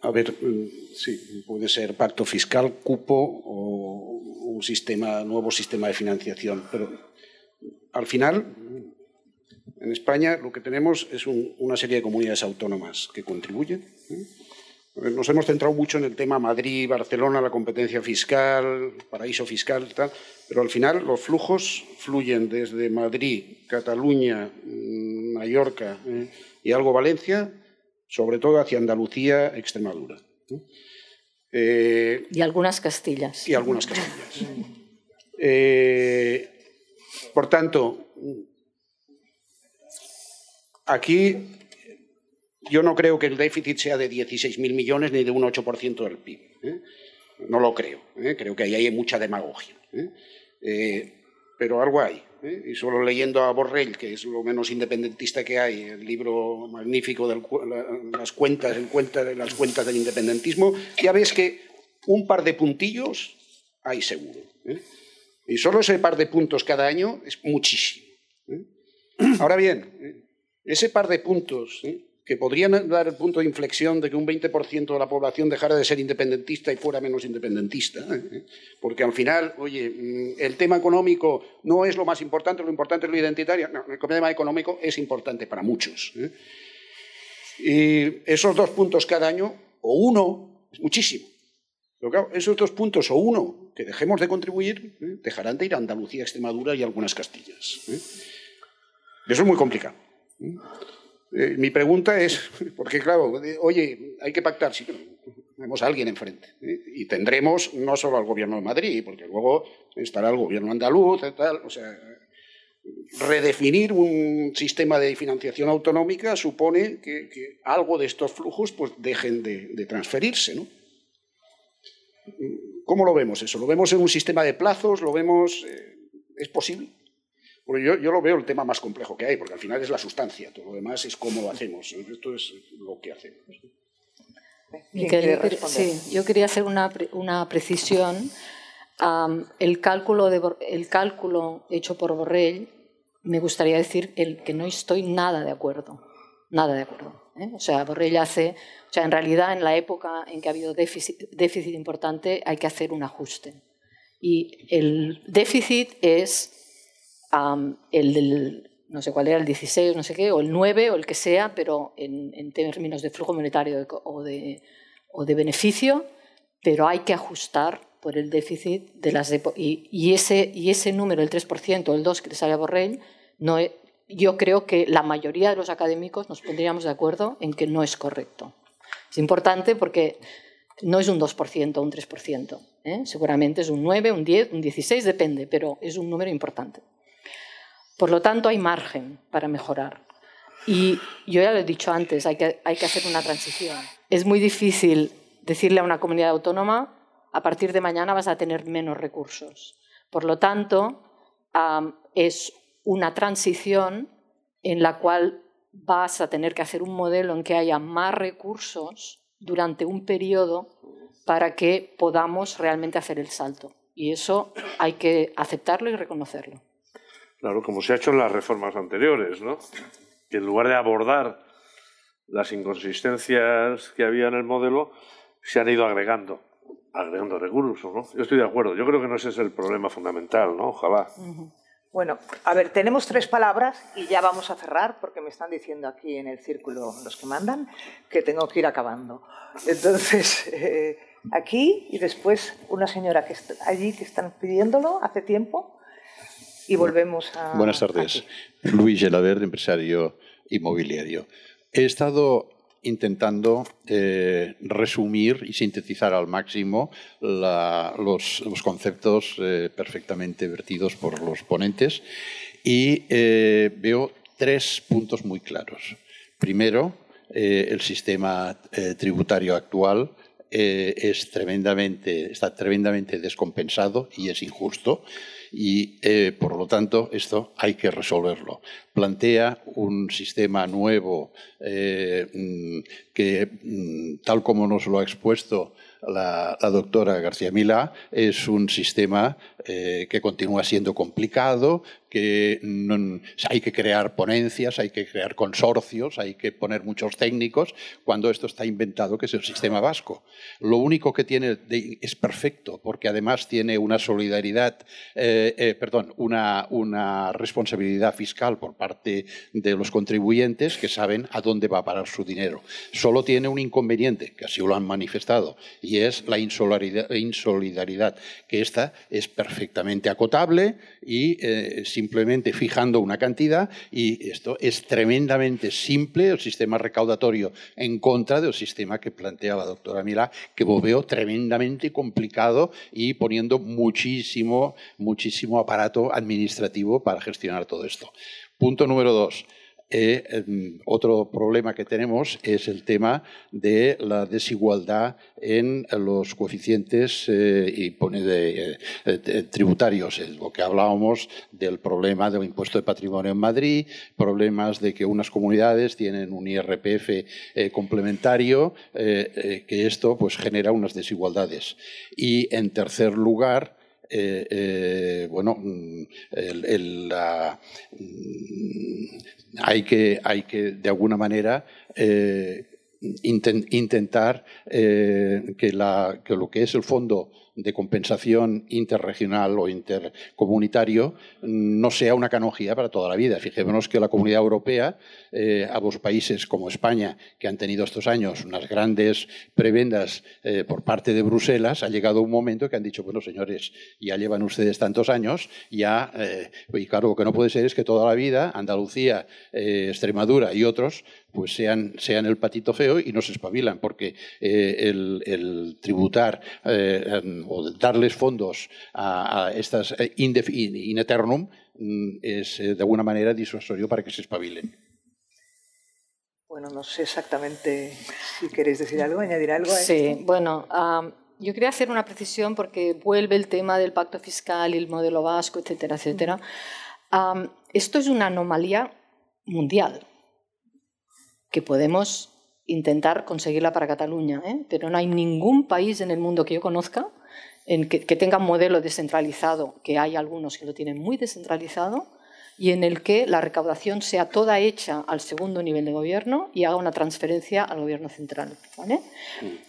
a ver, mm, sí, puede ser pacto fiscal, cupo o un sistema, nuevo sistema de financiación, pero al final en España lo que tenemos es una serie de comunidades autónomas que contribuyen. ¿eh? Nos hemos centrado mucho en el tema Madrid, Barcelona, la competencia fiscal, paraíso fiscal, tal, pero al final los flujos fluyen desde Madrid, Cataluña, mm, Mallorca ¿eh? y algo Valencia, sobre todo hacia Andalucía, Extremadura. ¿eh? y algunas Castillas. Y algunas Castillas. por tanto, Aquí yo no creo que el déficit sea de 16.000 millones ni de un 8% del PIB. ¿eh? No lo creo. ¿eh? Creo que ahí hay mucha demagogia. ¿eh? pero algo hay. Y solo leyendo a Borrell, que es lo menos independentista que hay, el libro magnífico de las cuentas, en cuenta las cuentas del independentismo, ya ves que un par de puntillos hay seguro. Y solo ese par de puntos cada año es muchísimo. Ahora bien, ese par de puntos que podrían dar el punto de inflexión de que un 20% de la población dejara de ser independentista y fuera menos independentista. ¿eh? Porque al final, oye, mm, el tema económico no es lo más importante, lo importante es lo identitario. No, el tema económico es importante para muchos. ¿eh? Y esos dos puntos cada año, o uno, es muchísimo. Pero claro, esos dos puntos o uno que dejemos de contribuir, ¿eh? dejarán de ir a Andalucía, Extremadura y algunas Castillas. Eso es muy complicado. Eh, mi pregunta es, porque claro, oye, hay que pactar, sí, tenemos a alguien enfrente. ¿eh? Y tendremos no solo al gobierno de Madrid, porque luego estará el gobierno andaluz, tal, o sea, redefinir un sistema de financiación autonómica supone que, algo de estos flujos pues dejen de, transferirse, ¿no? ¿Cómo lo vemos eso? ¿Lo vemos en un sistema de plazos? ¿Lo vemos? Eh, ¿Es posible? Yo, yo, lo veo el tema más complejo que hay, porque al final es la sustancia, todo lo demás es cómo lo hacemos. Esto es lo que hacemos. sí, yo quería hacer una, una precisión. el, cálculo de, el cálculo hecho por Borrell, me gustaría decir el, que no estoy nada de acuerdo. Nada de acuerdo. ¿eh? O sea, Borrell hace. O sea, en realidad, en la época en que ha habido déficit, déficit importante, hay que hacer un ajuste. Y el déficit es el no sé cuál era, el 16 no sé qué, o el 9 o el que sea, pero en, términos de flujo monetario o de, o de, beneficio, pero hay que ajustar por el déficit de las... y, y, ese, y ese número, el 3% o el 2% que le sale a Borrell, no yo creo que la mayoría de los académicos nos pondríamos de acuerdo en que no es correcto. Es importante porque no es un 2% o un 3%. ¿eh? Seguramente es un 9, un 10, un 16, depende, pero es un número importante. Por lo tanto, hay margen para mejorar. Y yo ya lo he dicho antes, hay que, hay que hacer una transición. Es muy difícil decirle a una comunidad autónoma, a partir de mañana vas a tener menos recursos. Por lo tanto, es una transición en la cual vas a tener que hacer un modelo en que haya más recursos durante un periodo para que podamos realmente hacer el salto. Y eso hay que aceptarlo y reconocerlo. Claro, como se ha hecho en las reformas anteriores, ¿no? Que en lugar de abordar las inconsistencias que había en el modelo, se han ido agregando, agregando recursos, ¿no? Yo estoy de acuerdo. Yo creo que no ese es el problema fundamental, ¿no? Ojalá. Bueno, a ver, tenemos tres palabras y ya vamos a cerrar porque me están diciendo aquí en el círculo los que mandan que tengo que ir acabando. Entonces, eh, aquí y después una señora que está allí que están pidiéndolo hace tiempo y volvemos a. Buenas tardes. Luis Gelabert, empresario inmobiliario. He estado intentando eh, resumir y sintetizar al máximo los, conceptos eh, perfectamente vertidos por los ponentes y eh, veo tres puntos muy claros. Primero, el sistema tributario actual es tremendamente, está tremendamente descompensado y es injusto y eh, por lo tanto esto hay que resolverlo. Plantea un sistema nuevo eh, mm, que, mm, tal como nos lo ha expuesto la, doctora García Milá, es un sistema eh, que continúa siendo complicado, que hay que crear ponencias, hay que crear consorcios, hay que poner muchos técnicos, cuando esto está inventado, que es el sistema vasco. Lo único que tiene es perfecto, porque además tiene una solidaridad, eh, eh, perdón, una, una responsabilidad fiscal por parte de los contribuyentes que saben a dónde va a parar su dinero. Solo tiene un inconveniente, que así lo han manifestado, y es la insolidaridad, que esta es perfectamente acotable y eh, simplemente fijando una cantidad y esto es tremendamente simple, el sistema recaudatorio en contra del sistema que plantea la doctora Milá, que veo tremendamente complicado y poniendo muchísimo, muchísimo aparato administrativo para gestionar todo esto. Punto número dos. Eh, em, otro problema que tenemos es el tema de la desigualdad en los coeficientes eh, de, eh, tributarios. lo que hablábamos del problema del impuesto de patrimonio en Madrid, problemas de que unas comunidades tienen un IRPF complementario, que esto pues, genera unas desigualdades. Y en tercer lugar, bueno, mm, el, la, mm, hay que, hay que de alguna manera, eh, intentar eh, que, la, que, lo que es el fondo de compensación interregional o intercomunitario no sea una canonjía para toda la vida. Fijémonos que la Comunidad Europea, eh, a los países como España, que han tenido estos años unas grandes prebendas eh, por parte de Bruselas, ha llegado un momento que han dicho, bueno, señores, ya llevan ustedes tantos años, ya, eh, y claro, lo que no puede ser es que toda la vida Andalucía, Extremadura y otros pues sean, sean el patito feo y no se espabilan, porque el, tributar o darles fondos a, estas eh, in eternum mm, es eh, de alguna manera disuasorio para que se espabilen. Bueno, no sé exactamente si queréis decir algo, añadir algo. A sí, bueno, yo quería hacer una precisión porque vuelve el tema del pacto fiscal y el modelo vasco, etcétera, etcétera. esto es una anomalía mundial que podemos intentar conseguirla para Cataluña, ¿eh? pero no hay ningún país en el mundo que yo conozca en que, tenga un modelo descentralizado, que hay algunos que lo tienen muy descentralizado, y en el que la recaudación sea toda hecha al segundo nivel de gobierno y haga una transferencia al gobierno central.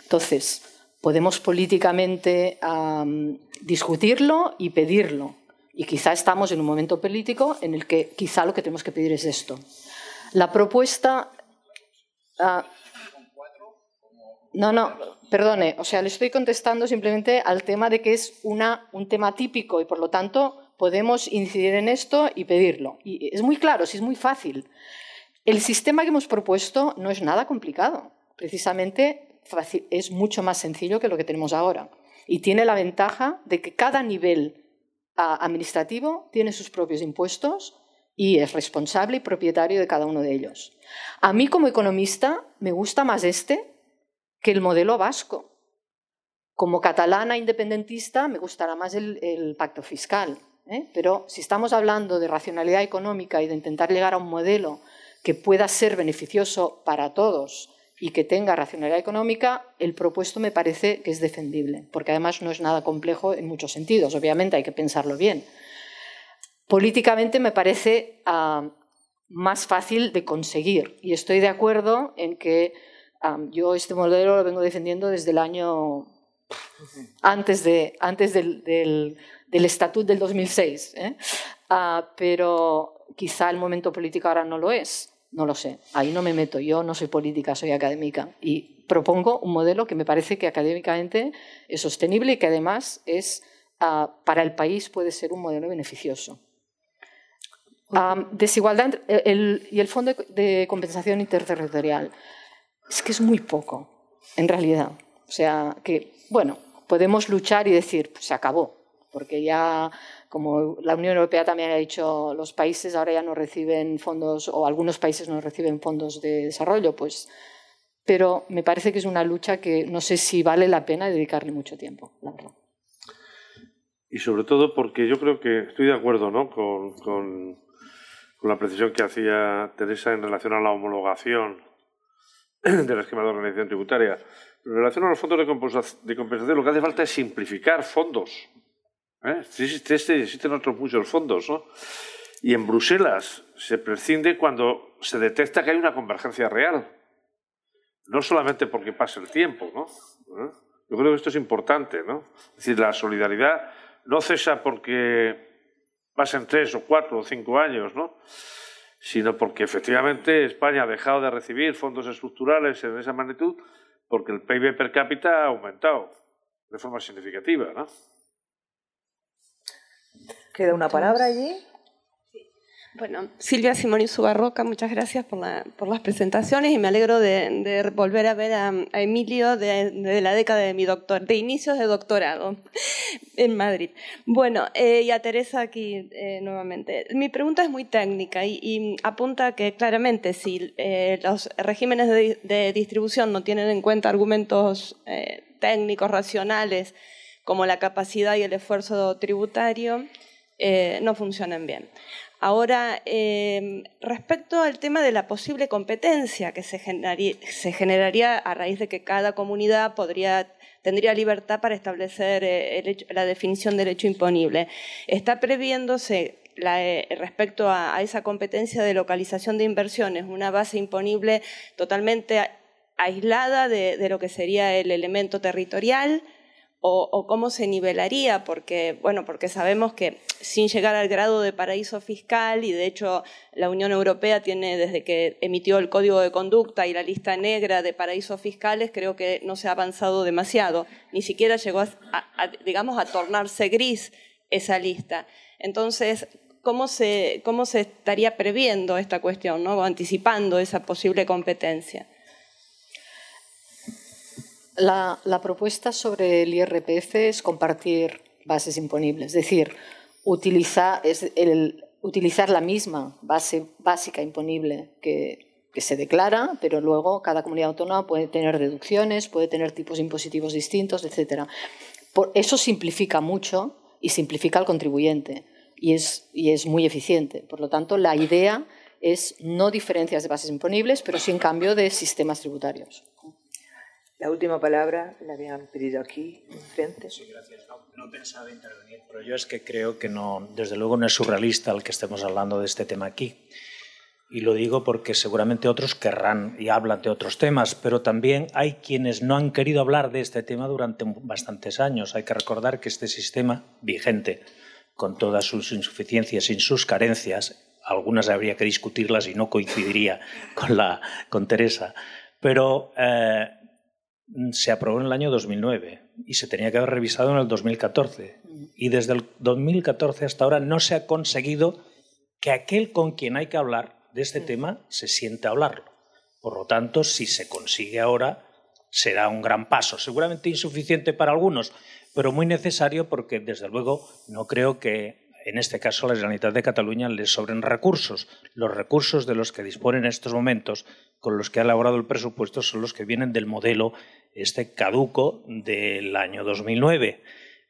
Entonces, podemos políticamente discutirlo y pedirlo. Y quizá estamos en un momento político en el que quizá lo que tenemos que pedir es esto. La propuesta... Ah, no, no, perdone, o sea, le estoy contestando simplemente al tema de que es un tema típico y por lo tanto podemos incidir en esto y pedirlo. Y es muy claro, sí es muy fácil. El sistema que hemos propuesto no es nada complicado, precisamente es mucho más sencillo que lo que tenemos ahora. Y tiene la ventaja de que cada nivel administrativo tiene sus propios impuestos y es responsable y propietario de cada uno de ellos. A mí como economista me gusta más este que el modelo vasco. Como catalana independentista me gustará más el, pacto fiscal, ¿eh? pero si estamos hablando de racionalidad económica y de intentar llegar a un modelo que pueda ser beneficioso para todos y que tenga racionalidad económica, el propuesto me parece que es defendible, porque además no es nada complejo en muchos sentidos, obviamente hay que pensarlo bien. Políticamente me parece ah, más fácil de conseguir. Y estoy de acuerdo en que yo este modelo lo vengo defendiendo desde el año antes, de, antes del, del, del estatut del 2006, ¿eh? Ah, pero quizá el momento político ahora no lo es, no lo sé, ahí no me meto, yo no soy política, soy académica. Y propongo un modelo que me parece que académicamente es sostenible y que además es, para el país puede ser un modelo beneficioso. Desigualdad y el Fondo de Compensación Interterritorial. es que es muy poco, en realidad. O sea, que, bueno, podemos luchar y decir, pues se acabó, porque ya, como la Unión Europea también ha dicho, los países ahora ya no reciben fondos, o algunos países no reciben fondos de desarrollo, pues. Pero me parece que es una lucha que no sé si vale la pena dedicarle mucho tiempo, la verdad. Y sobre todo porque yo creo que estoy de acuerdo ¿no? con, con, con la precisión que hacía Teresa en relación a la homologación del esquema de organización tributaria. En relación a los fondos de compensación, lo que hace falta es simplificar fondos. ¿eh? Existen otros muchos fondos, ¿no? Y en Bruselas se prescinde cuando se detecta que hay una convergencia real. No solamente porque pase el tiempo, ¿no? ¿Eh? Yo creo que esto es importante, ¿no? Es decir, la solidaridad no cesa porque pasen tres o cuatro o cinco años, ¿no? sino porque efectivamente España ha dejado de recibir fondos estructurales en esa magnitud porque el PIB per cápita ha aumentado de forma significativa. ¿no? ¿Queda una palabra allí? Bueno, Silvia Simoni Subarroca, muchas gracias por, las presentaciones y me alegro de, volver a ver a, Emilio de, la década de mi doctor, de inicios de doctorado en Madrid. Bueno, eh, y a Teresa aquí eh, nuevamente. Mi pregunta es muy técnica y, apunta que claramente si eh, los regímenes de, distribución no tienen en cuenta argumentos técnicos, racionales, como la capacidad y el esfuerzo tributario, no funcionan bien. Ahora, em, respecto al tema de la posible competencia que se generaría, a raíz de que cada comunidad tendría libertad para establecer eh, la definición del hecho imponible, está previéndose eh, respecto a, esa competencia de localización de inversiones una base imponible totalmente aislada de lo que sería el elemento territorial o, cómo se nivelaría, porque, bueno, porque sabemos que sin llegar al grado de paraíso fiscal, y de hecho la Unión Europea tiene desde que emitió el Código de Conducta y la lista negra de paraísos fiscales, creo que no se ha avanzado demasiado, ni siquiera llegó a, digamos, tornarse gris esa lista. Entonces, ¿cómo se, cómo se estaría previendo esta cuestión, ¿no? o anticipando esa posible competencia? La, propuesta sobre el IRPF es compartir bases imponibles, es decir, utilizar, la misma base básica imponible que, se declara, pero luego cada comunidad autónoma puede tener deducciones, puede tener tipos impositivos distintos, etc. eso simplifica mucho y simplifica al contribuyente y es, y es muy eficiente. Por lo tanto, la idea es no diferencias de bases imponibles, pero sí en cambio de sistemas tributarios. La última palabra la habían pedido aquí, frente. Sí, gracias. No, pensaba intervenir, pero yo es que creo que no, desde luego no es surrealista el que estemos hablando de este tema aquí. Y lo digo porque seguramente otros querrán y hablan de otros temas, pero también hay quienes no han querido hablar de este tema durante bastantes años. Hay que recordar que este sistema vigente, con todas sus insuficiencias y sus carencias, algunas habría que discutirlas y no coincidiría con, la, con Teresa, pero eh, se aprobó en el año 2009 y se tenía que haber revisado en el 2014. Y desde el 2014 hasta ahora no se ha conseguido que aquel con quien hay que hablar de este tema se siente a hablarlo. Por lo tanto, si se consigue ahora, será un gran paso. Seguramente insuficiente para algunos, pero muy necesario porque, desde luego, no creo que en este caso a la Generalitat de Cataluña le sobren recursos. Los recursos de los que dispone en estos momentos, con los que ha elaborado el presupuesto, son los que vienen del modelo este caduco del año 2009.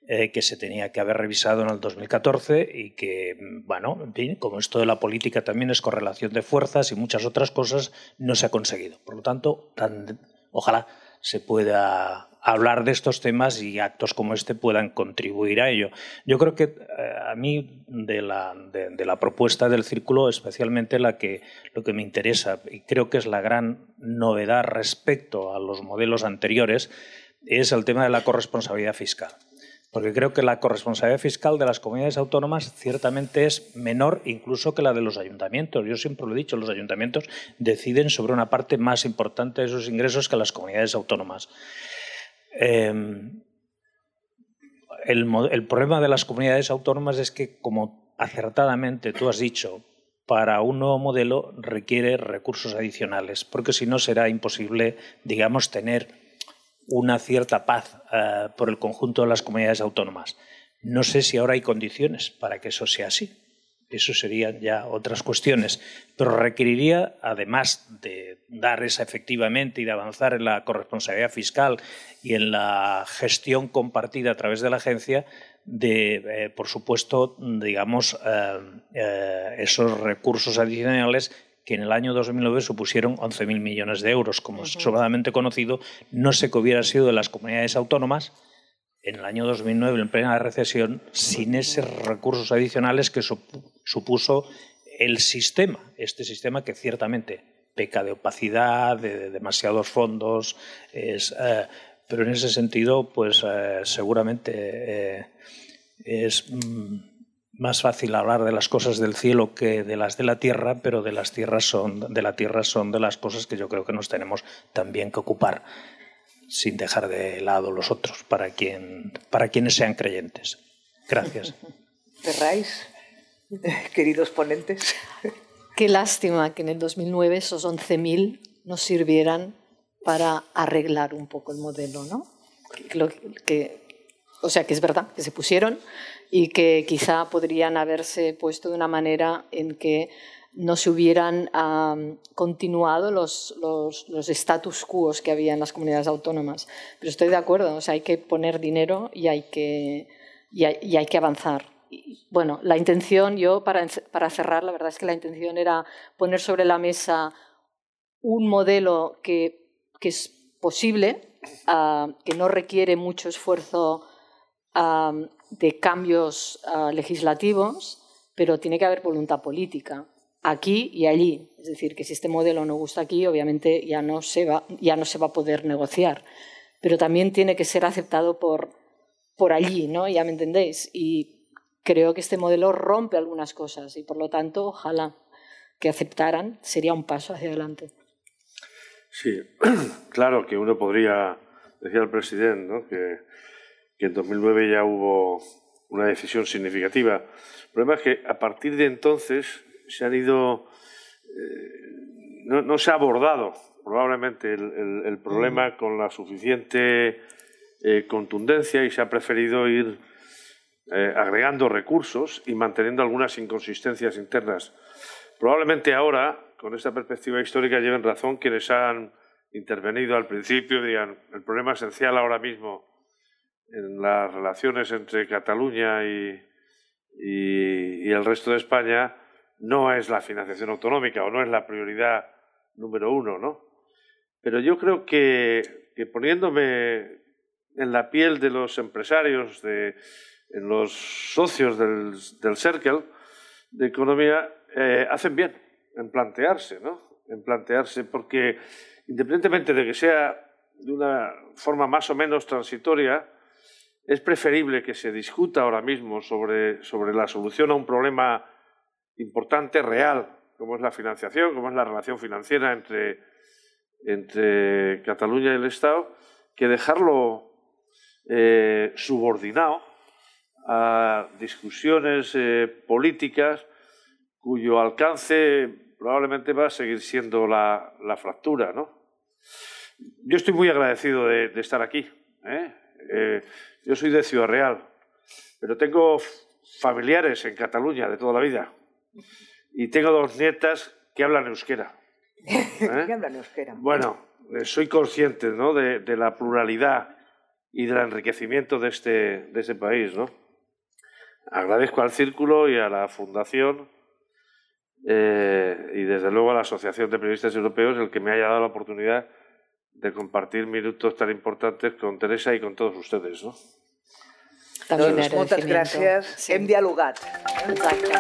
Eh, que se tenía que haber revisado en el 2014 y que, bueno, como esto de la política también es correlación de fuerzas y muchas otras cosas, no se ha conseguido. Por lo tanto, ojalá se pueda hablar de estos temas y actos como este puedan contribuir a ello. Yo creo que eh, a mí de la, de, la, propuesta del círculo, especialmente la que, lo que me interesa y creo que es la gran novedad respecto a los modelos anteriores, es el tema de la corresponsabilidad fiscal. Porque creo que la corresponsabilidad fiscal de las comunidades autónomas ciertamente es menor incluso que la de los ayuntamientos. Yo siempre lo he dicho, los ayuntamientos deciden sobre una parte más importante de sus ingresos que las comunidades autónomas. Em, el, problema de las comunidades autónomas es que, como acertadamente tú has dicho, para un nuevo modelo requiere recursos adicionales, porque si no será imposible, digamos, tener una cierta paz eh, por el conjunto de las comunidades autónomas. No sé si ahora hay condiciones para que eso sea así. Eso serían ya otras cuestiones, pero requeriría, además de dar esa efectivamente y de avanzar en la corresponsabilidad fiscal y en la gestión compartida a través de la agencia, de, eh, por supuesto, digamos, eh, eh, esos recursos adicionales que en el año 2009 supusieron 11.000 millones de euros, como es sobradamente conocido, no sé que hubiera sido de las comunidades autónomas en el año 2009, en plena recesión, sin esos recursos adicionales que supuso el sistema, este sistema que ciertamente peca de opacidad, de, demasiados fondos, pero en ese sentido, pues seguramente es mm, más fácil hablar de las cosas del cielo que de las de la tierra, pero de las tierras son de la tierra son de las cosas que yo creo que nos tenemos también que ocupar sin dejar de lado los otros para quien para quienes sean creyentes. Gracias. Cerráis, queridos ponentes. Qué lástima que en el 2009 esos 11.000 nos sirvieran para arreglar un poco el modelo, ¿no? que o sea, que es verdad que se pusieron y que quizá podrían haberse puesto de una manera en que no se hubieran continuado los, los, los, status quo que había en las comunidades autónomas. Pero estoy de acuerdo, o sea, hay que poner dinero y hay que, y hay, que avanzar. bueno, la intención, yo para, para cerrar, la verdad es que la intención era poner sobre la mesa un modelo que, que es posible, ah, que no requiere mucho esfuerzo de cambios ah, legislativos, pero tiene que haber voluntad política aquí y allí. Es decir, que si este modelo no gusta aquí, obviamente ya no se va, ya no se va a poder negociar. Pero también tiene que ser aceptado por, por allí, ¿no? Ya me entendéis. Y creo que este modelo rompe algunas cosas y por lo tanto, ojalá que aceptaran, sería un paso hacia adelante. Sí, claro que uno podría, decía el presidente, ¿no? que que en 2009 ya hubo una decisión significativa. El problema es que a partir de entonces se han ido, eh, no, se ha abordado probablemente el, problema mm. con la suficiente eh, contundencia y se ha preferido ir eh, agregando recursos y manteniendo algunas inconsistencias internas. Probablemente ahora, con esta perspectiva histórica, lleven razón quienes han intervenido al principio, digan, el problema esencial ahora mismo en las relaciones entre Cataluña y, y, el resto de España no es la financiación autonómica o no es la prioridad número uno, ¿no? Pero yo creo que, poniéndome en la piel de los empresarios, de en los socios del, del Circle de economía, eh, hacen bien en plantearse, ¿no? En plantearse, porque independientemente de que sea de una forma más o menos transitoria, es preferible que se discuta ahora mismo sobre, sobre la solución a un problema importante, real, como es la financiación, como es la relación financiera entre, entre Cataluña y el Estado, que dejarlo eh, subordinado a discusiones eh, políticas cuyo alcance probablemente va a seguir siendo la, la fractura. ¿no? Yo estoy muy agradecido de, estar aquí. Eh, yo soy de Ciudad Real, pero tengo familiares en Cataluña de toda la vida. Y tengo dos nietas que hablan euskera. ¿Eh? hablan euskera? Bueno, eh, soy consciente ¿no? de, la pluralidad y del enriquecimiento de este, de este país. ¿no? Agradezco al Círculo y a la Fundación y desde luego a la Asociación de Periodistas Europeos el que me haya dado la oportunidad de compartir minutos tan importantes con Teresa y con todos ustedes. No? También doncs moltes gràcies. Sí. Hem dialogat. Exacte.